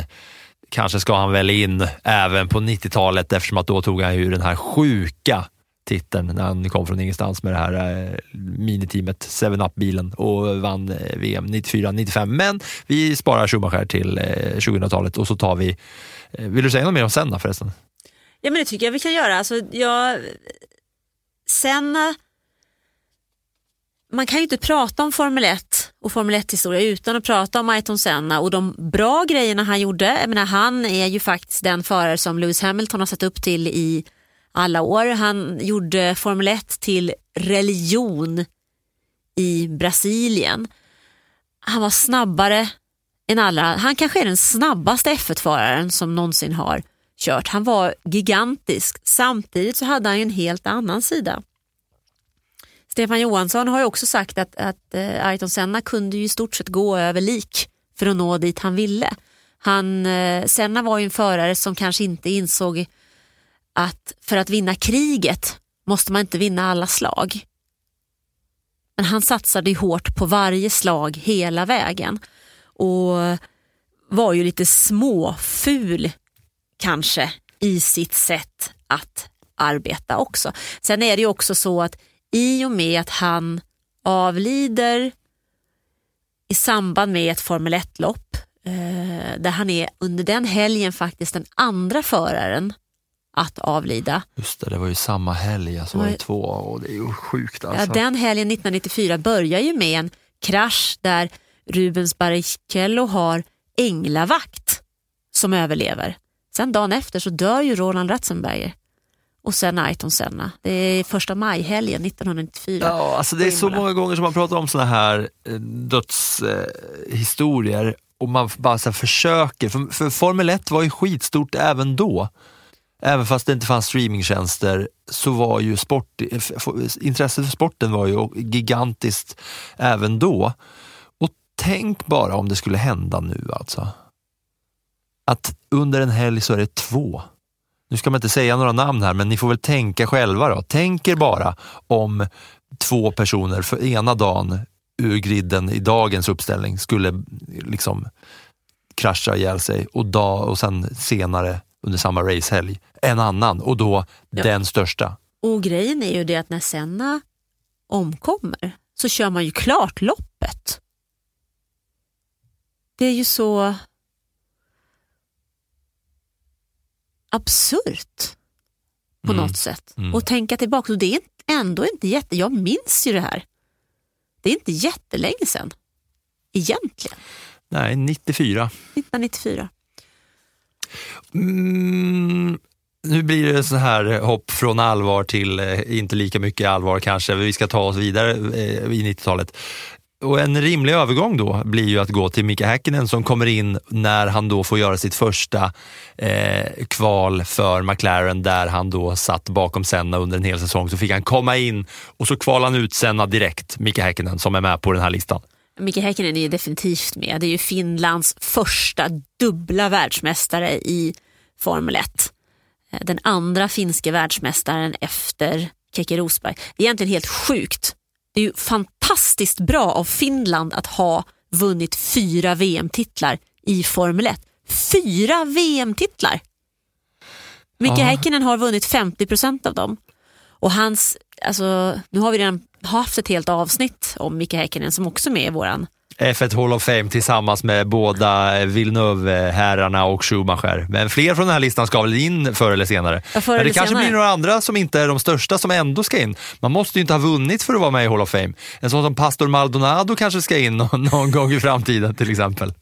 kanske ska han väl in även på 90-talet eftersom att då tog han ju den här sjuka titeln när han kom från ingenstans med det här eh, miniteamet 7-Up-bilen och vann eh, VM 94-95. Men vi sparar Schumacher till eh, 2000-talet och så tar vi, vill du säga något mer om Senna förresten? Ja men det tycker jag vi kan göra. Alltså, jag, Senna, man kan ju inte prata om Formel 1 och Formel 1-historia utan att prata om Ayrton Senna och de bra grejerna han gjorde. Jag menar, han är ju faktiskt den förare som Lewis Hamilton har satt upp till i alla år. Han gjorde Formel 1 till religion i Brasilien. Han var snabbare än alla. Han kanske är den snabbaste F1-föraren som någonsin har kört. Han var gigantisk. Samtidigt så hade han ju en helt annan sida. Stefan Johansson har ju också sagt att, att eh, Ayrton Senna kunde ju i stort sett gå över lik för att nå dit han ville. Han, eh, Senna var ju en förare som kanske inte insåg att för att vinna kriget måste man inte vinna alla slag. Men han satsade hårt på varje slag hela vägen och var ju lite småful kanske i sitt sätt att arbeta också. Sen är det ju också så att i och med att han avlider i samband med ett Formel 1-lopp eh, där han är under den helgen faktiskt den andra föraren att avlida. Just det, det var ju samma helg, alltså var det två och det är ju sjukt alltså. Ja, den helgen 1994 börjar ju med en krasch där Rubens Barrichello har änglavakt som överlever. Sen dagen efter så dör ju Roland Ratzenberger och sen Ayrton Senna. Det är första majhelgen 1994. Ja, alltså det är så många gånger som man pratar om såna här eh, dödshistorier eh, och man bara så försöker, för, för Formel 1 var ju skitstort även då. Även fast det inte fanns streamingtjänster så var ju sport, intresset för sporten var ju gigantiskt även då. Och tänk bara om det skulle hända nu alltså. Att under en helg så är det två. Nu ska man inte säga några namn här, men ni får väl tänka själva då. Tänk er bara om två personer för ena dagen ur griden i dagens uppställning skulle liksom krascha ihjäl sig och, dag, och sen senare under samma racehelg en annan och då ja. den största. Och grejen är ju det att när Senna omkommer så kör man ju klart loppet. Det är ju så absurt på mm. något sätt. Mm. Och tänka tillbaka, och det är ändå inte jätte... Jag minns ju det här. Det är inte jättelänge sedan, egentligen. Nej, 94. 1994. Mm, nu blir det så här hopp från allvar till eh, inte lika mycket allvar kanske. Vi ska ta oss vidare eh, i 90-talet. Och en rimlig övergång då blir ju att gå till Mika Häkkinen som kommer in när han då får göra sitt första eh, kval för McLaren där han då satt bakom Senna under en hel säsong. Så fick han komma in och så kvalade han ut Senna direkt, Mika Häkkinen som är med på den här listan. Mika Häkkinen är definitivt med. Det är ju Finlands första dubbla världsmästare i Formel 1. Eh, den andra finska världsmästaren efter Keke Rosberg. Det är egentligen helt sjukt. Det är ju fantastiskt bra av Finland att ha vunnit fyra VM-titlar i Formel 1. Fyra VM-titlar! Mika ja. Häkkinen har vunnit 50 procent av dem. Och hans, alltså, nu har vi redan haft ett helt avsnitt om Mika Häkkinen som också är med i våran F1 Hall of Fame tillsammans med båda Villeneuve-herrarna och Schumacher. Men fler från den här listan ska väl in förr eller senare. Ja, förr Men det kanske senare. blir några andra som inte är de största som ändå ska in. Man måste ju inte ha vunnit för att vara med i Hall of Fame. En sån som Pastor Maldonado kanske ska in någon, någon gång i framtiden till exempel.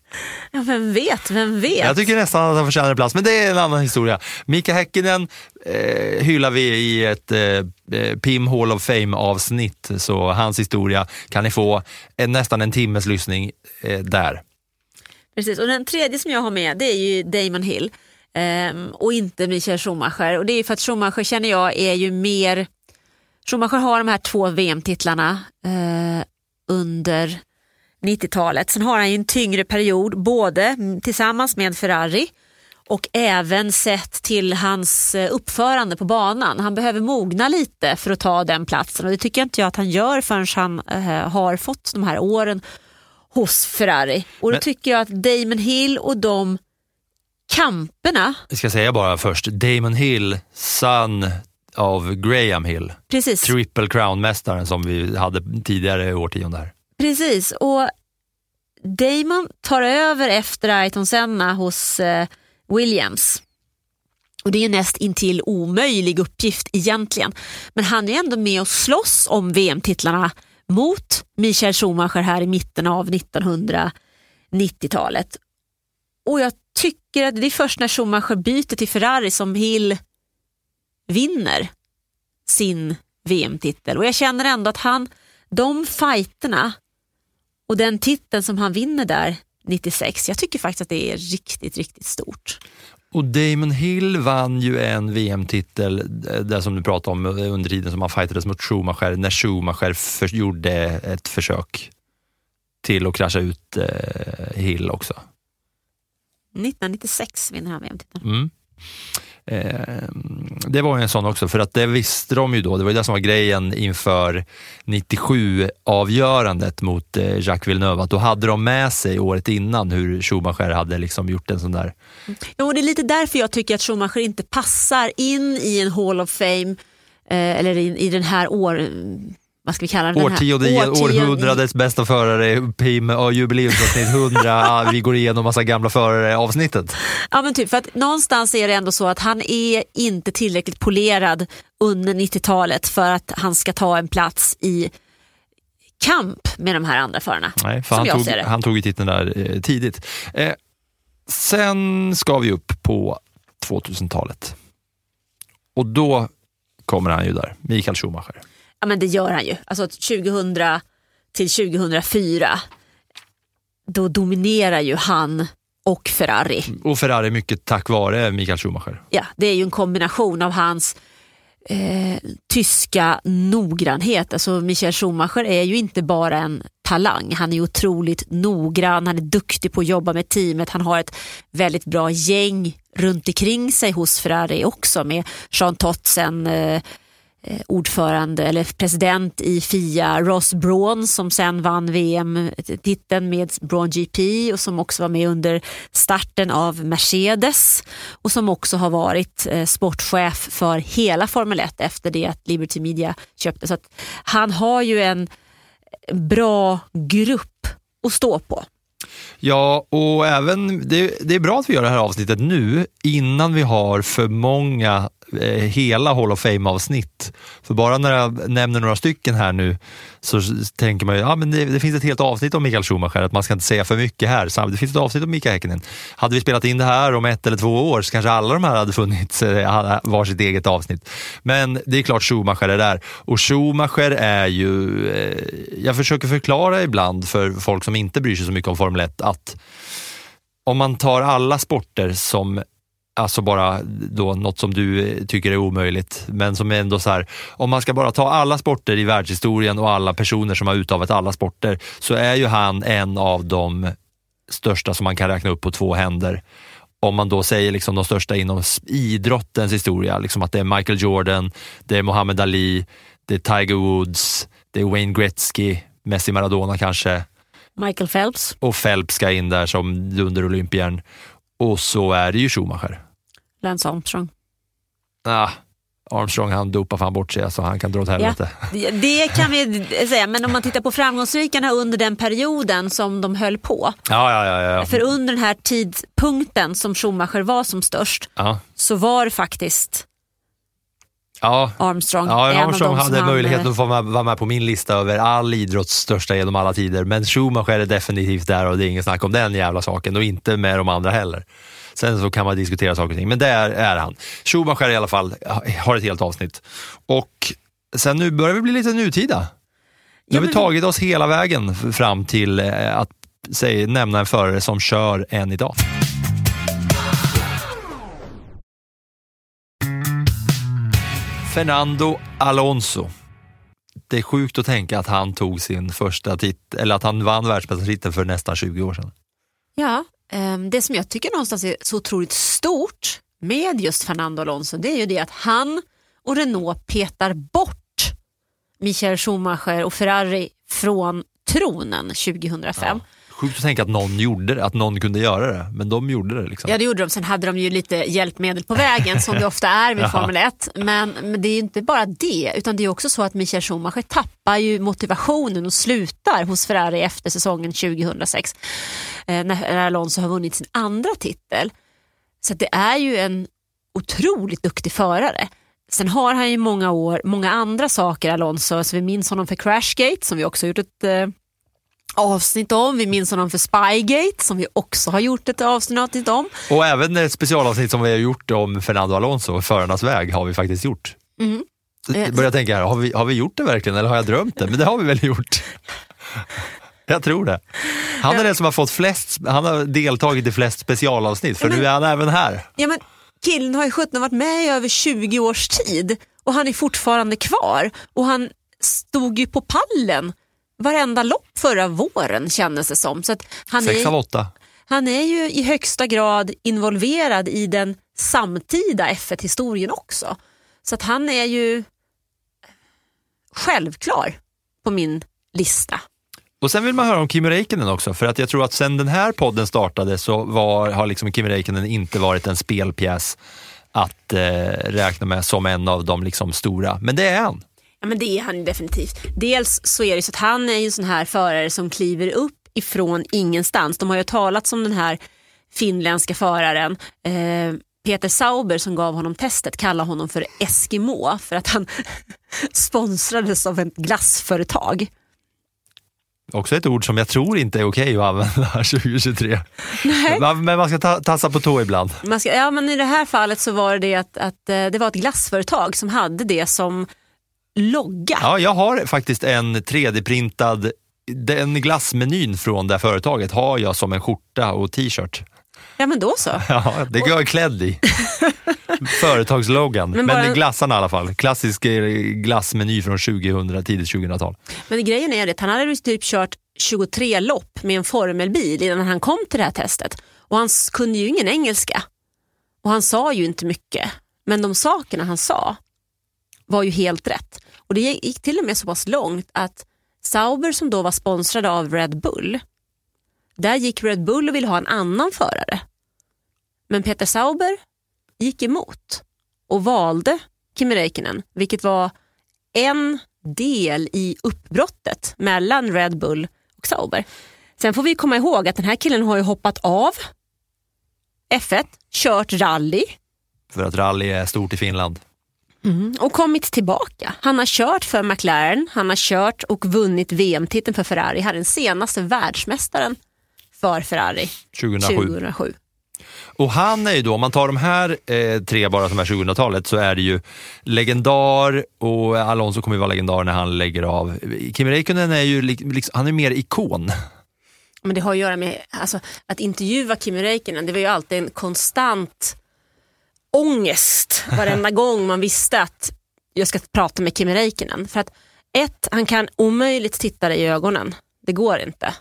Ja, vem vet, vem vet? Jag tycker nästan att han förtjänar en plats, men det är en annan historia. Mika Häkkinen eh, hyllar vi i ett eh, eh, PIM Hall of Fame avsnitt, så hans historia kan ni få en, nästan en timmes lyssning eh, där. Precis, och den tredje som jag har med det är ju Damon Hill eh, och inte Michael Schumacher. Och det är för att Schumacher känner jag är ju mer, Schumacher har de här två VM-titlarna eh, under 90-talet. Sen har han ju en tyngre period både tillsammans med Ferrari och även sett till hans eh, uppförande på banan. Han behöver mogna lite för att ta den platsen och det tycker jag inte jag att han gör förrän han äh, har fått de här åren hos Ferrari. Och då Men... tycker jag att Damon Hill och de kamperna. Jag ska säga bara först, Damon Hill, son av Graham Hill. Precis. Triple Crown-mästaren som vi hade tidigare i årtionden. Precis, och Damon tar över efter Ayrton Senna hos eh, Williams. Och Det är en näst intill omöjlig uppgift egentligen. Men han är ändå med och slåss om VM-titlarna mot Michael Schumacher här i mitten av 1990-talet. Och jag tycker att det är först när Schumacher byter till Ferrari som Hill vinner sin VM-titel. Och jag känner ändå att han, de fighterna och den titeln som han vinner där 96, jag tycker faktiskt att det är riktigt, riktigt stort. Och Damon Hill vann ju en VM-titel, eh, där som du pratade om, eh, under tiden som han fightades mot Schumacher, när Schumacher för, gjorde ett försök till att krascha ut eh, Hill också. 1996 vinner han VM-titeln. Mm. Eh, det var ju en sån också, för att det visste de ju då. Det var ju det som var grejen inför 97-avgörandet mot eh, Jacques Villeneuve, att då hade de med sig året innan hur Schumacher hade liksom gjort en sån där... Mm. Ja, och det är lite därför jag tycker att Schumacher inte passar in i en Hall of Fame, eh, eller i, i den här år vad ska vi kalla den Årtionde, här? Århundradets bästa förare, PIM jubileumsavsnitt 100, vi går igenom massa gamla förare avsnittet. Ja men typ, för att någonstans är det ändå så att han är inte tillräckligt polerad under 90-talet för att han ska ta en plats i kamp med de här andra förarna. Nej, för som han jag tog, ser det. han tog ju titeln där eh, tidigt. Eh, sen ska vi upp på 2000-talet. Och då kommer han ju där, Mikael Schumacher. Ja men det gör han ju. Alltså 2000 till 2004 då dominerar ju han och Ferrari. Och Ferrari mycket tack vare Mikael Schumacher. Ja, det är ju en kombination av hans eh, tyska noggrannhet. Alltså Michael Schumacher är ju inte bara en talang. Han är otroligt noggrann, han är duktig på att jobba med teamet. Han har ett väldigt bra gäng runt omkring sig hos Ferrari också med Jean Totsen, eh, eh, Eh, ordförande eller president i FIA, Ross Braun som sen vann VM-titeln med Braun GP och som också var med under starten av Mercedes och som också har varit eh, sportchef för hela Formel 1 efter det att Liberty Media köpte. Så att han har ju en bra grupp att stå på. Ja, och även, det, det är bra att vi gör det här avsnittet nu innan vi har för många Eh, hela Hall of Fame-avsnitt. För bara när jag nämner några stycken här nu så tänker man ju, ja men det, det finns ett helt avsnitt om Mikael Schumacher, att man ska inte säga för mycket här. Det finns ett avsnitt om Mika Häkkinen. Hade vi spelat in det här om ett eller två år så kanske alla de här hade funnits eh, var sitt eget avsnitt. Men det är klart Schumacher är där. Och Schumacher är ju, eh, jag försöker förklara ibland för folk som inte bryr sig så mycket om Formel 1 att om man tar alla sporter som Alltså bara då något som du tycker är omöjligt, men som är ändå så här, om man ska bara ta alla sporter i världshistorien och alla personer som har utövat alla sporter, så är ju han en av de största som man kan räkna upp på två händer. Om man då säger liksom de största inom idrottens historia, liksom att det är Michael Jordan, det är Muhammad Ali, det är Tiger Woods, det är Wayne Gretzky, Messi Maradona kanske, Michael Phelps, och Phelps ska in där som dunderolympiern. Och så är det ju Schumacher. Lance Armstrong. Ah, Armstrong han dopar fan bort sig så han kan dra åt helvete. Det, det kan vi säga, men om man tittar på framgångsrikarna under den perioden som de höll på. Ja, ja, ja. ja. För under den här tidpunkten som Schumacher var som störst ja. så var det faktiskt Ja, Armstrong ja Armstrong hade han, möjligheten att få med, vara med på min lista över all idrotts största genom alla tider. Men Schumacher är definitivt där och det är ingen snack om den jävla saken och inte med de andra heller. Sen så kan man diskutera saker och ting, men där är han. Schumacher i alla fall har ett helt avsnitt. Och sen nu börjar vi bli lite nutida. Nu har vi tagit oss hela vägen fram till eh, att säg, nämna en förare som kör än idag. Fernando Alonso. Det är sjukt att tänka att han tog sin första titel, eller att han vann världsmästartiteln för nästan 20 år sedan. Ja, det som jag tycker någonstans är så otroligt stort med just Fernando Alonso det är ju det att han och Renault petar bort Michael Schumacher och Ferrari från tronen 2005. Sjukt att tänka att någon gjorde det, att någon kunde göra det, men de gjorde det. Liksom. Ja det gjorde de, sen hade de ju lite hjälpmedel på vägen som det ofta är med. Formel 1. Men, men det är ju inte bara det, utan det är också så att Michael Schumacher tappar ju motivationen och slutar hos Ferrari efter säsongen 2006. Eh, när Alonso har vunnit sin andra titel. Så det är ju en otroligt duktig förare. Sen har han ju många år, många andra saker Alonso, så vi minns honom för Crashgate som vi också gjort ett eh, avsnitt om. Vi minns honom för Spygate som vi också har gjort ett avsnitt om. Och även ett specialavsnitt som vi har gjort om Fernando Alonso, Förarnas väg, har vi faktiskt gjort. Mm. Jag börjar tänka, här, har vi, har vi gjort det verkligen eller har jag drömt det? Men det har vi väl gjort? Jag tror det. Han är den som har fått flest, han har deltagit i flest specialavsnitt, för Ja, men- nu är han även här. Ja, men killen har ju sjutton varit med i över 20 års tid och han är fortfarande kvar och han stod ju på pallen varenda lopp förra våren kändes det som. Så att han, Sex av är, åtta. han är ju i högsta grad involverad i den samtida F1-historien också. Så att han är ju självklar på min lista. Och sen vill man höra om Kimi Räikkönen också, för att jag tror att sen den här podden startade så var, har liksom Kimi Räikkönen inte varit en spelpjäs att eh, räkna med som en av de liksom stora. Men det är han. Ja men det är han definitivt. Dels så är det så att han är ju en sån här förare som kliver upp ifrån ingenstans. De har ju talat om den här finländska föraren eh, Peter Sauber som gav honom testet kallar honom för Eskimo för att han sponsrades av ett glassföretag. Också ett ord som jag tror inte är okej att använda 2023. Nej. Men man ska ta, tassa på tå ibland. Man ska, ja, men I det här fallet så var det att, att eh, det var ett glassföretag som hade det som logga. Ja, jag har faktiskt en 3D-printad, den glassmenyn från det här företaget har jag som en skjorta och t-shirt. Ja men då så. Ja, det går jag klädd i. Företagslogan, men, bara- men glassarna i alla fall. Klassisk eh, glassmeny från 2000, tidigt 2000-tal. Men grejen är det att han hade typ kört 23 lopp med en formelbil innan han kom till det här testet. Och han kunde ju ingen engelska. Och han sa ju inte mycket. Men de sakerna han sa var ju helt rätt. Och det gick till och med så pass långt att Sauber som då var sponsrade av Red Bull, där gick Red Bull och ville ha en annan förare. Men Peter Sauber gick emot och valde Kimi Räikkönen, vilket var en del i uppbrottet mellan Red Bull och Sauber. Sen får vi komma ihåg att den här killen har ju hoppat av F1, kört rally För att rally är stort i Finland och kommit tillbaka. Han har kört för McLaren, han har kört och vunnit VM-titeln för Ferrari. Han är den senaste världsmästaren för Ferrari 2007. 2007. Och han är ju då, om man tar de här eh, tre bara som är 2000-talet, så är det ju legendar och Alonso kommer ju vara legendar när han lägger av. Kimi Räikkönen är ju lik, liksom, han är mer ikon. Men det har att göra med alltså, att intervjua Kimi Räikkönen. Det var ju alltid en konstant ångest varenda gång man visste att jag ska prata med Kimi Räikkönen. För att ett, han kan omöjligt titta dig i ögonen. Det går inte.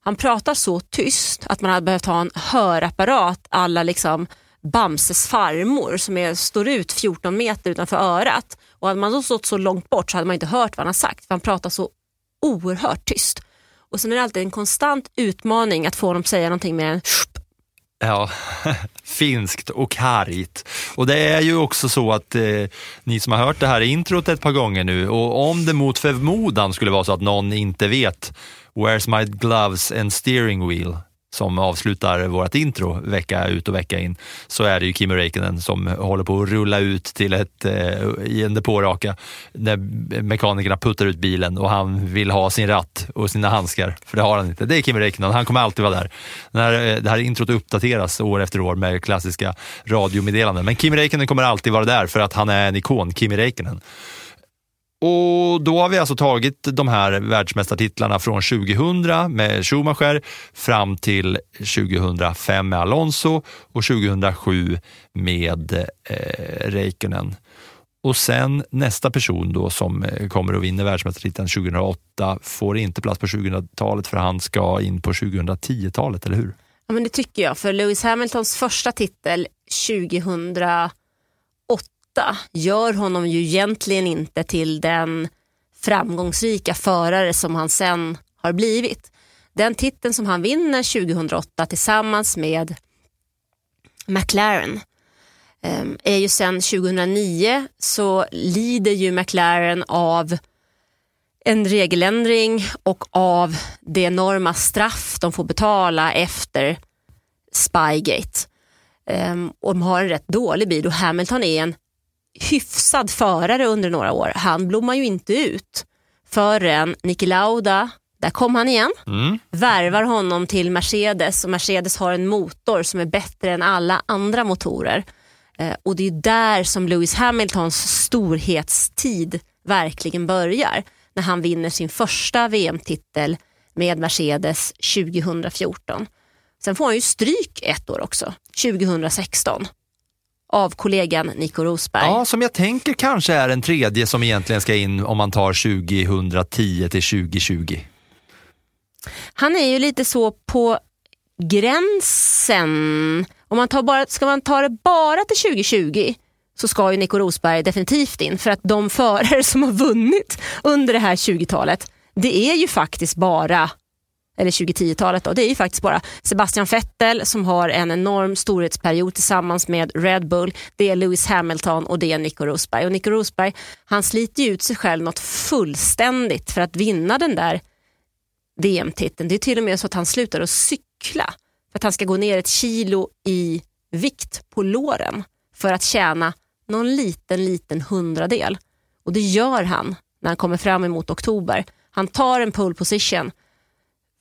Han pratar så tyst att man hade behövt ha en hörapparat alla liksom Bamses farmor som är, står ut 14 meter utanför örat. Och hade man då stått så långt bort så hade man inte hört vad han har sagt. För han pratar så oerhört tyst. Och sen är det alltid en konstant utmaning att få honom att säga någonting mer än Ja, finskt och kargt. Och det är ju också så att eh, ni som har hört det här introt ett par gånger nu och om det mot förmodan skulle vara så att någon inte vet Where's my gloves and steering wheel som avslutar vårt intro vecka ut och vecka in så är det ju Kimi Räikkönen som håller på att rulla ut till ett eh, i en depåraka när mekanikerna puttar ut bilen och han vill ha sin ratt och sina handskar, för det har han inte. Det är Kimi Räikkönen, han kommer alltid vara där. När eh, det här introt uppdateras år efter år med klassiska radiomeddelanden. Men Kimi Räikkönen kommer alltid vara där för att han är en ikon, Kimi Räikkönen. Och då har vi alltså tagit de här världsmästartitlarna från 2000 med Schumacher fram till 2005 med Alonso och 2007 med eh, Räikkönen. Och sen nästa person då som eh, kommer att vinna världsmästartiteln 2008 får inte plats på 2000-talet för han ska in på 2010-talet, eller hur? Ja, men det tycker jag. För Lewis Hamiltons första titel 2000, detta gör honom ju egentligen inte till den framgångsrika förare som han sen har blivit. Den titeln som han vinner 2008 tillsammans med McLaren ehm, är ju sen 2009 så lider ju McLaren av en regeländring och av det enorma straff de får betala efter Spygate. Ehm, och de har en rätt dålig bil och Hamilton är en hyfsad förare under några år. Han blommar ju inte ut förrän Niki Lauda, där kom han igen, värvar honom till Mercedes och Mercedes har en motor som är bättre än alla andra motorer. Eh, och det är där som Lewis Hamiltons storhetstid verkligen börjar. När han vinner sin första VM-titel med Mercedes 2014. Sen får han ju stryk ett år också, 2016 av kollegan Nico Rosberg. Ja, som jag tänker kanske är en tredje som egentligen ska in om man tar 2010 till 2020. Han är ju lite så på gränsen. Om man tar bara, ska man ta det bara till 2020 så ska ju Nico Rosberg definitivt in. För att de förare som har vunnit under det här 20-talet, det är ju faktiskt bara eller 2010-talet då, det är ju faktiskt bara Sebastian Vettel som har en enorm storhetsperiod tillsammans med Red Bull, det är Lewis Hamilton och det är Nico Rosberg. Och Nico Rosberg, han sliter ju ut sig själv något fullständigt för att vinna den där VM-titeln. Det är till och med så att han slutar att cykla för att han ska gå ner ett kilo i vikt på låren för att tjäna någon liten, liten hundradel. Och det gör han när han kommer fram emot oktober. Han tar en pole position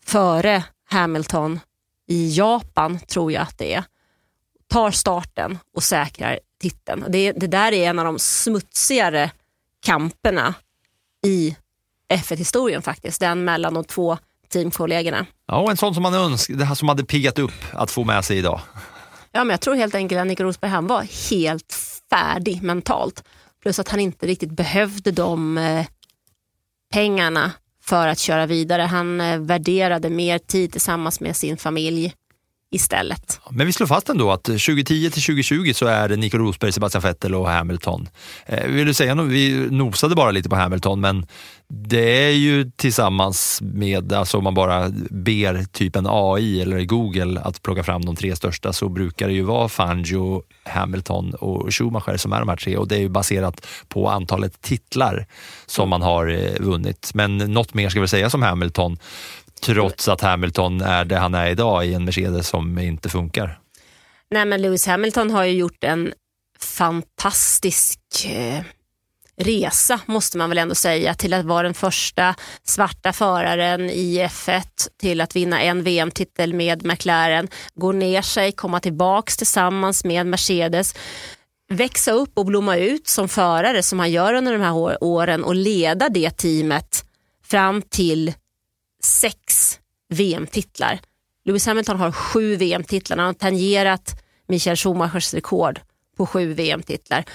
före Hamilton i Japan, tror jag att det är, tar starten och säkrar titeln. Det, det där är en av de smutsigare kamperna i F1-historien faktiskt, den mellan de två teamkollegorna. Ja, en sån som man önskade, som hade piggat upp att få med sig idag. Ja, men jag tror helt enkelt att Nico Rosberg han var helt färdig mentalt. Plus att han inte riktigt behövde de eh, pengarna för att köra vidare. Han eh, värderade mer tid tillsammans med sin familj istället. Men vi slår fast ändå att 2010 till 2020 så är det Nico Rosberg, Sebastian Vettel och Hamilton. Eh, vill du säga något? Vi nosade bara lite på Hamilton, men det är ju tillsammans med, alltså om man bara ber typ en AI eller Google att plocka fram de tre största så brukar det ju vara Fangio, Hamilton och Schumacher som är de här tre och det är ju baserat på antalet titlar som man har eh, vunnit. Men något mer ska vi säga som Hamilton trots att Hamilton är det han är idag i en Mercedes som inte funkar. Nej men Lewis Hamilton har ju gjort en fantastisk eh, resa måste man väl ändå säga till att vara den första svarta föraren i F1 till att vinna en VM-titel med McLaren, gå ner sig, komma tillbaks tillsammans med Mercedes växa upp och blomma ut som förare som han gör under de här åren och leda det teamet fram till sex VM-titlar. Lewis Hamilton har sju VM-titlar. Han har tangerat Michael Schumachers rekord på sju VM-titlar.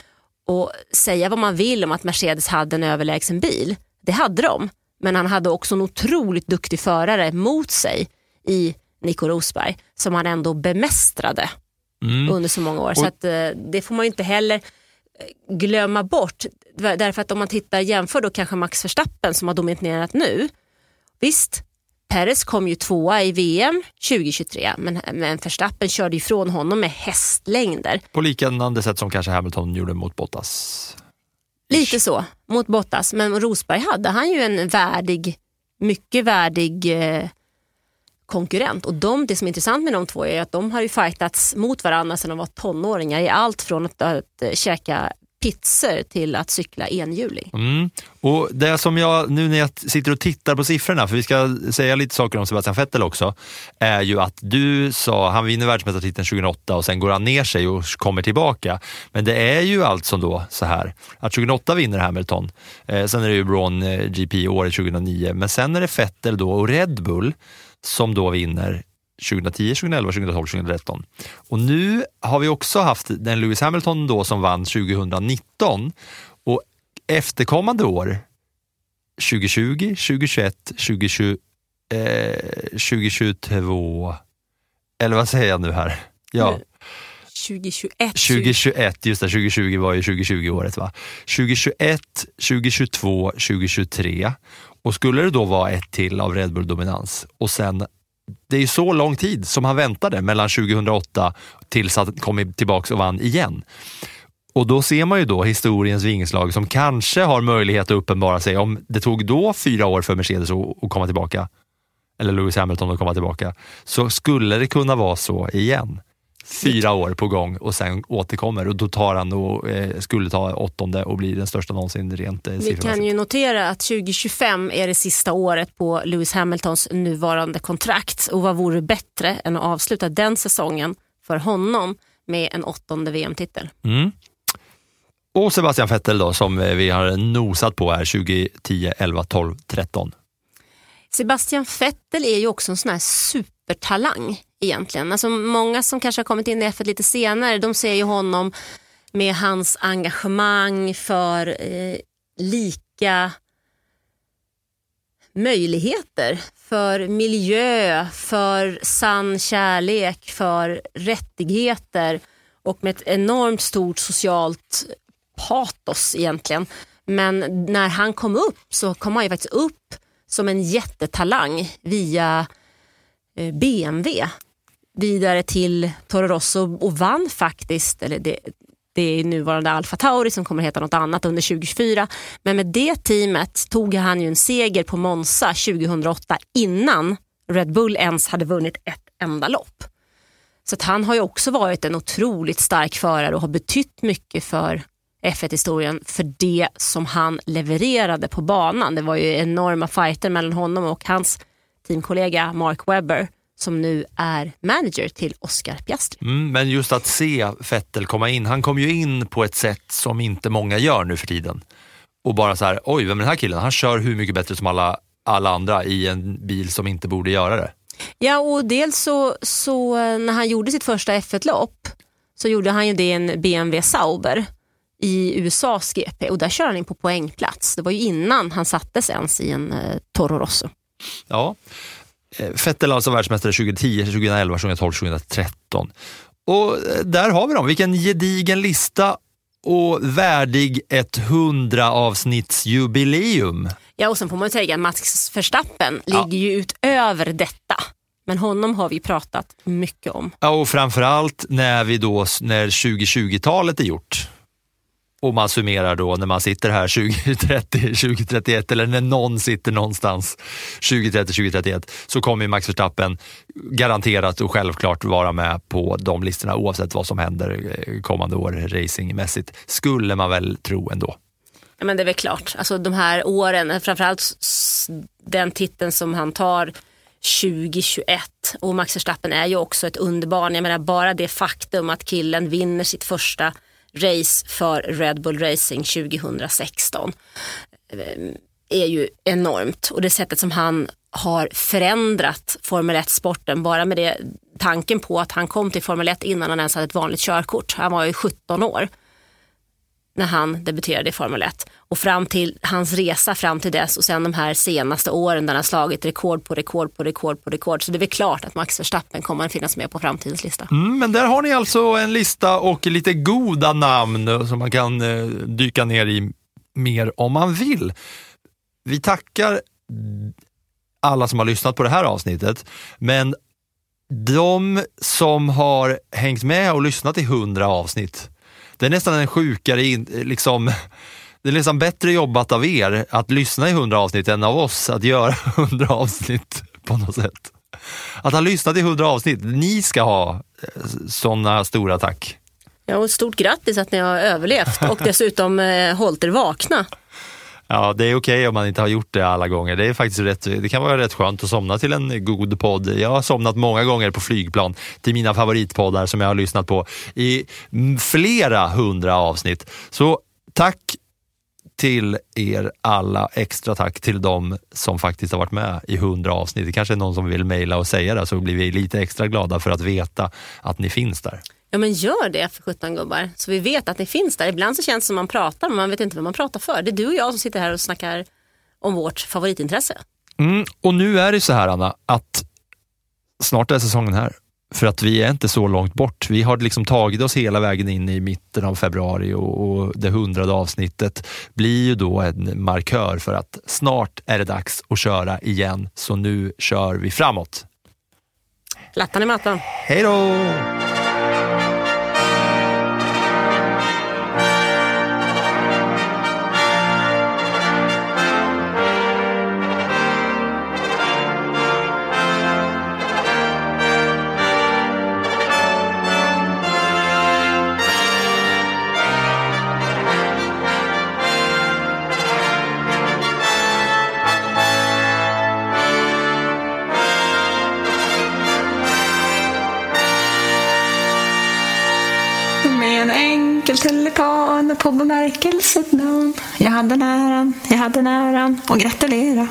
Och säga vad man vill om att Mercedes hade en överlägsen bil, det hade de. Men han hade också en otroligt duktig förare mot sig i Nico Rosberg som han ändå bemästrade mm. under så många år. Och... Så att, eh, det får man inte heller eh, glömma bort. Därför att om man tittar jämför då kanske Max Verstappen som har dominerat nu Visst, Perez kom ju tvåa i VM 2023 men, men Verstappen körde ifrån honom med hästlängder. På liknande sätt som kanske Hamilton gjorde mot Bottas? Lite så, mot Bottas. Men Rosberg hade han ju en värdig, mycket värdig eh, konkurrent. Och de, det som är intressant med de två är att de har ju fightats mot varandra sedan de var tonåringar i allt från att, att, att käka pizzor till att cykla enhjulig. Mm. Och det som jag, nu när jag sitter och tittar på siffrorna, för vi ska säga lite saker om Sebastian Vettel också, är ju att du sa, han vinner världsmästartiteln 2008 och sen går han ner sig och kommer tillbaka. Men det är ju alltså då så här att 2008 vinner Hamilton, eh, sen är det ju Braun eh, GP året 2009, men sen är det Vettel då och Red Bull som då vinner 2010, 2011, 2012, 2013. Och nu har vi också haft den Lewis Hamilton då som vann 2019 och efterkommande år 2020, 2021, 2020, eh, 2022, eller vad säger jag nu här? Ja. 2021. 2021, just det, 2020 var ju 2020-året va. 2021, 2022, 2023 och skulle det då vara ett till av Red Bull-dominans och sen det är så lång tid som han väntade mellan 2008 tills han kom tillbaka och vann igen. Och då ser man ju då historiens vingslag som kanske har möjlighet att uppenbara sig. Om det tog då fyra år för Mercedes att komma tillbaka, eller Lewis Hamilton att komma tillbaka, så skulle det kunna vara så igen fyra år på gång och sen återkommer och då tar han och eh, skulle ta åttonde och blir den största någonsin rent eh, Vi kan ju notera att 2025 är det sista året på Lewis Hamiltons nuvarande kontrakt och vad vore bättre än att avsluta den säsongen för honom med en åttonde VM-titel. Mm. Och Sebastian Vettel då som eh, vi har nosat på här 2010, 11, 12, 13. Sebastian Vettel är ju också en sån här supertalang egentligen. Alltså många som kanske har kommit in i F1 lite senare, de ser ju honom med hans engagemang för eh, lika möjligheter, för miljö, för sann kärlek, för rättigheter och med ett enormt stort socialt patos egentligen. Men när han kom upp så kom han ju faktiskt upp som en jättetalang via eh, BMW vidare till Toro Rosso och vann faktiskt, eller det, det är nuvarande Alfa Tauri som kommer heta något annat under 2024. Men med det teamet tog han ju en seger på Monza 2008 innan Red Bull ens hade vunnit ett enda lopp. Så han har ju också varit en otroligt stark förare och har betytt mycket för F1-historien för det som han levererade på banan. Det var ju enorma fighter mellan honom och hans teamkollega Mark Webber som nu är manager till Oscar Piastri. Mm, men just att se Vettel komma in, han kom ju in på ett sätt som inte många gör nu för tiden. Och bara så här, oj, vem är den här killen? Han kör hur mycket bättre som alla, alla andra i en bil som inte borde göra det. Ja, och dels så, så eh, när han gjorde sitt första F1-lopp så gjorde han ju det i en BMW Sauber i USAs GP och där kör han in på poängplats. Det var ju innan han sattes ens i en eh, Toro Rosso. Ja, eh, Vettel alltså världsmästare 2010, 2011, 2012, 2013. Och eh, där har vi dem. Vilken gedigen lista och värdig ett 100 avsnittsjubileum. Ja, och sen får man säga att Max Verstappen ja. ligger ju utöver detta. Men honom har vi pratat mycket om. Ja, och framförallt när vi då, när 2020-talet är gjort och man summerar då när man sitter här 2030, 2031 eller när någon sitter någonstans 2030, 2031 så kommer Max Verstappen garanterat och självklart vara med på de listorna oavsett vad som händer eh, kommande år racingmässigt. Skulle man väl tro ändå. Ja, men det är väl klart. Alltså de här åren, framförallt den titeln som han tar 2021 och Max Verstappen är ju också ett underbarn. Jag menar bara det faktum att killen vinner sitt första race för Red Bull Racing 2016 eh, är ju enormt. Och det sättet som han har förändrat Formel 1-sporten bara med det tanken på att han kom till Formel 1 innan han ens hade ett vanligt körkort. Han var ju 17 år när han debuterade i Formel 1 och fram till hans resa fram till dess och sen de här senaste åren där han slagit rekord på rekord på rekord på rekord. Så det är väl klart att Max Verstappen kommer att finnas med på framtidens lista. Mm, men där har ni alltså en lista och lite goda namn som man kan eh, dyka ner i mer om man vill. Vi tackar alla som har lyssnat på det här avsnittet, men de som har hängt med och lyssnat i hundra avsnitt, det är nästan en sjukare liksom, det är nästan bättre jobbat av er att lyssna i hundra avsnitt än av oss att göra hundra avsnitt på något sätt. Att ha lyssnat i hundra avsnitt, ni ska ha eh, sådana stora tack. Ja, och stort grattis att ni har överlevt och dessutom eh, hållit er vakna. Ja, det är okej okay om man inte har gjort det alla gånger. Det är faktiskt rätt, det kan vara rätt skönt att somna till en god podd. Jag har somnat många gånger på flygplan till mina favoritpoddar som jag har lyssnat på i flera hundra avsnitt. Så tack till er alla. Extra tack till dem som faktiskt har varit med i hundra avsnitt. Det kanske är någon som vill mejla och säga det så blir vi lite extra glada för att veta att ni finns där. Ja men gör det för 17 gubbar så vi vet att ni finns där. Ibland så känns det som man pratar men man vet inte vad man pratar för. Det är du och jag som sitter här och snackar om vårt favoritintresse. Mm, och nu är det så här Anna att snart är säsongen här. För att vi är inte så långt bort. Vi har liksom tagit oss hela vägen in i mitten av februari och, och det hundrade avsnittet blir ju då en markör för att snart är det dags att köra igen. Så nu kör vi framåt. Plattan i mattan. Hej då! På bemärkelset namn. Jag hade näran, jag hade näran och gratulera.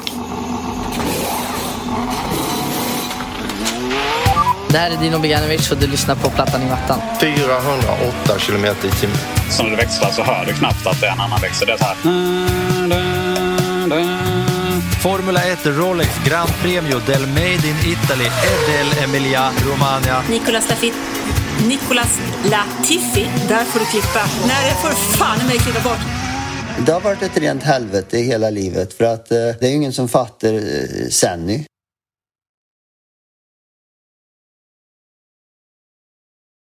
Det här är Dino Beganovic och du lyssnar på Plattan i mattan. 408 kilometer i timmen. Så när du växlar så hör du knappt att det är en annan växel. Det är så här. Formula 1 Rolex Grand Premio del Made in Italy Edel Emilia Romagna. Nicolas Lafitte Nicolas Latifi. Där får du klippa. Nej, det får du fan i mig klippa bort. Det har varit ett rent helvete hela livet för att eh, det är ju ingen som fattar eh, Senny.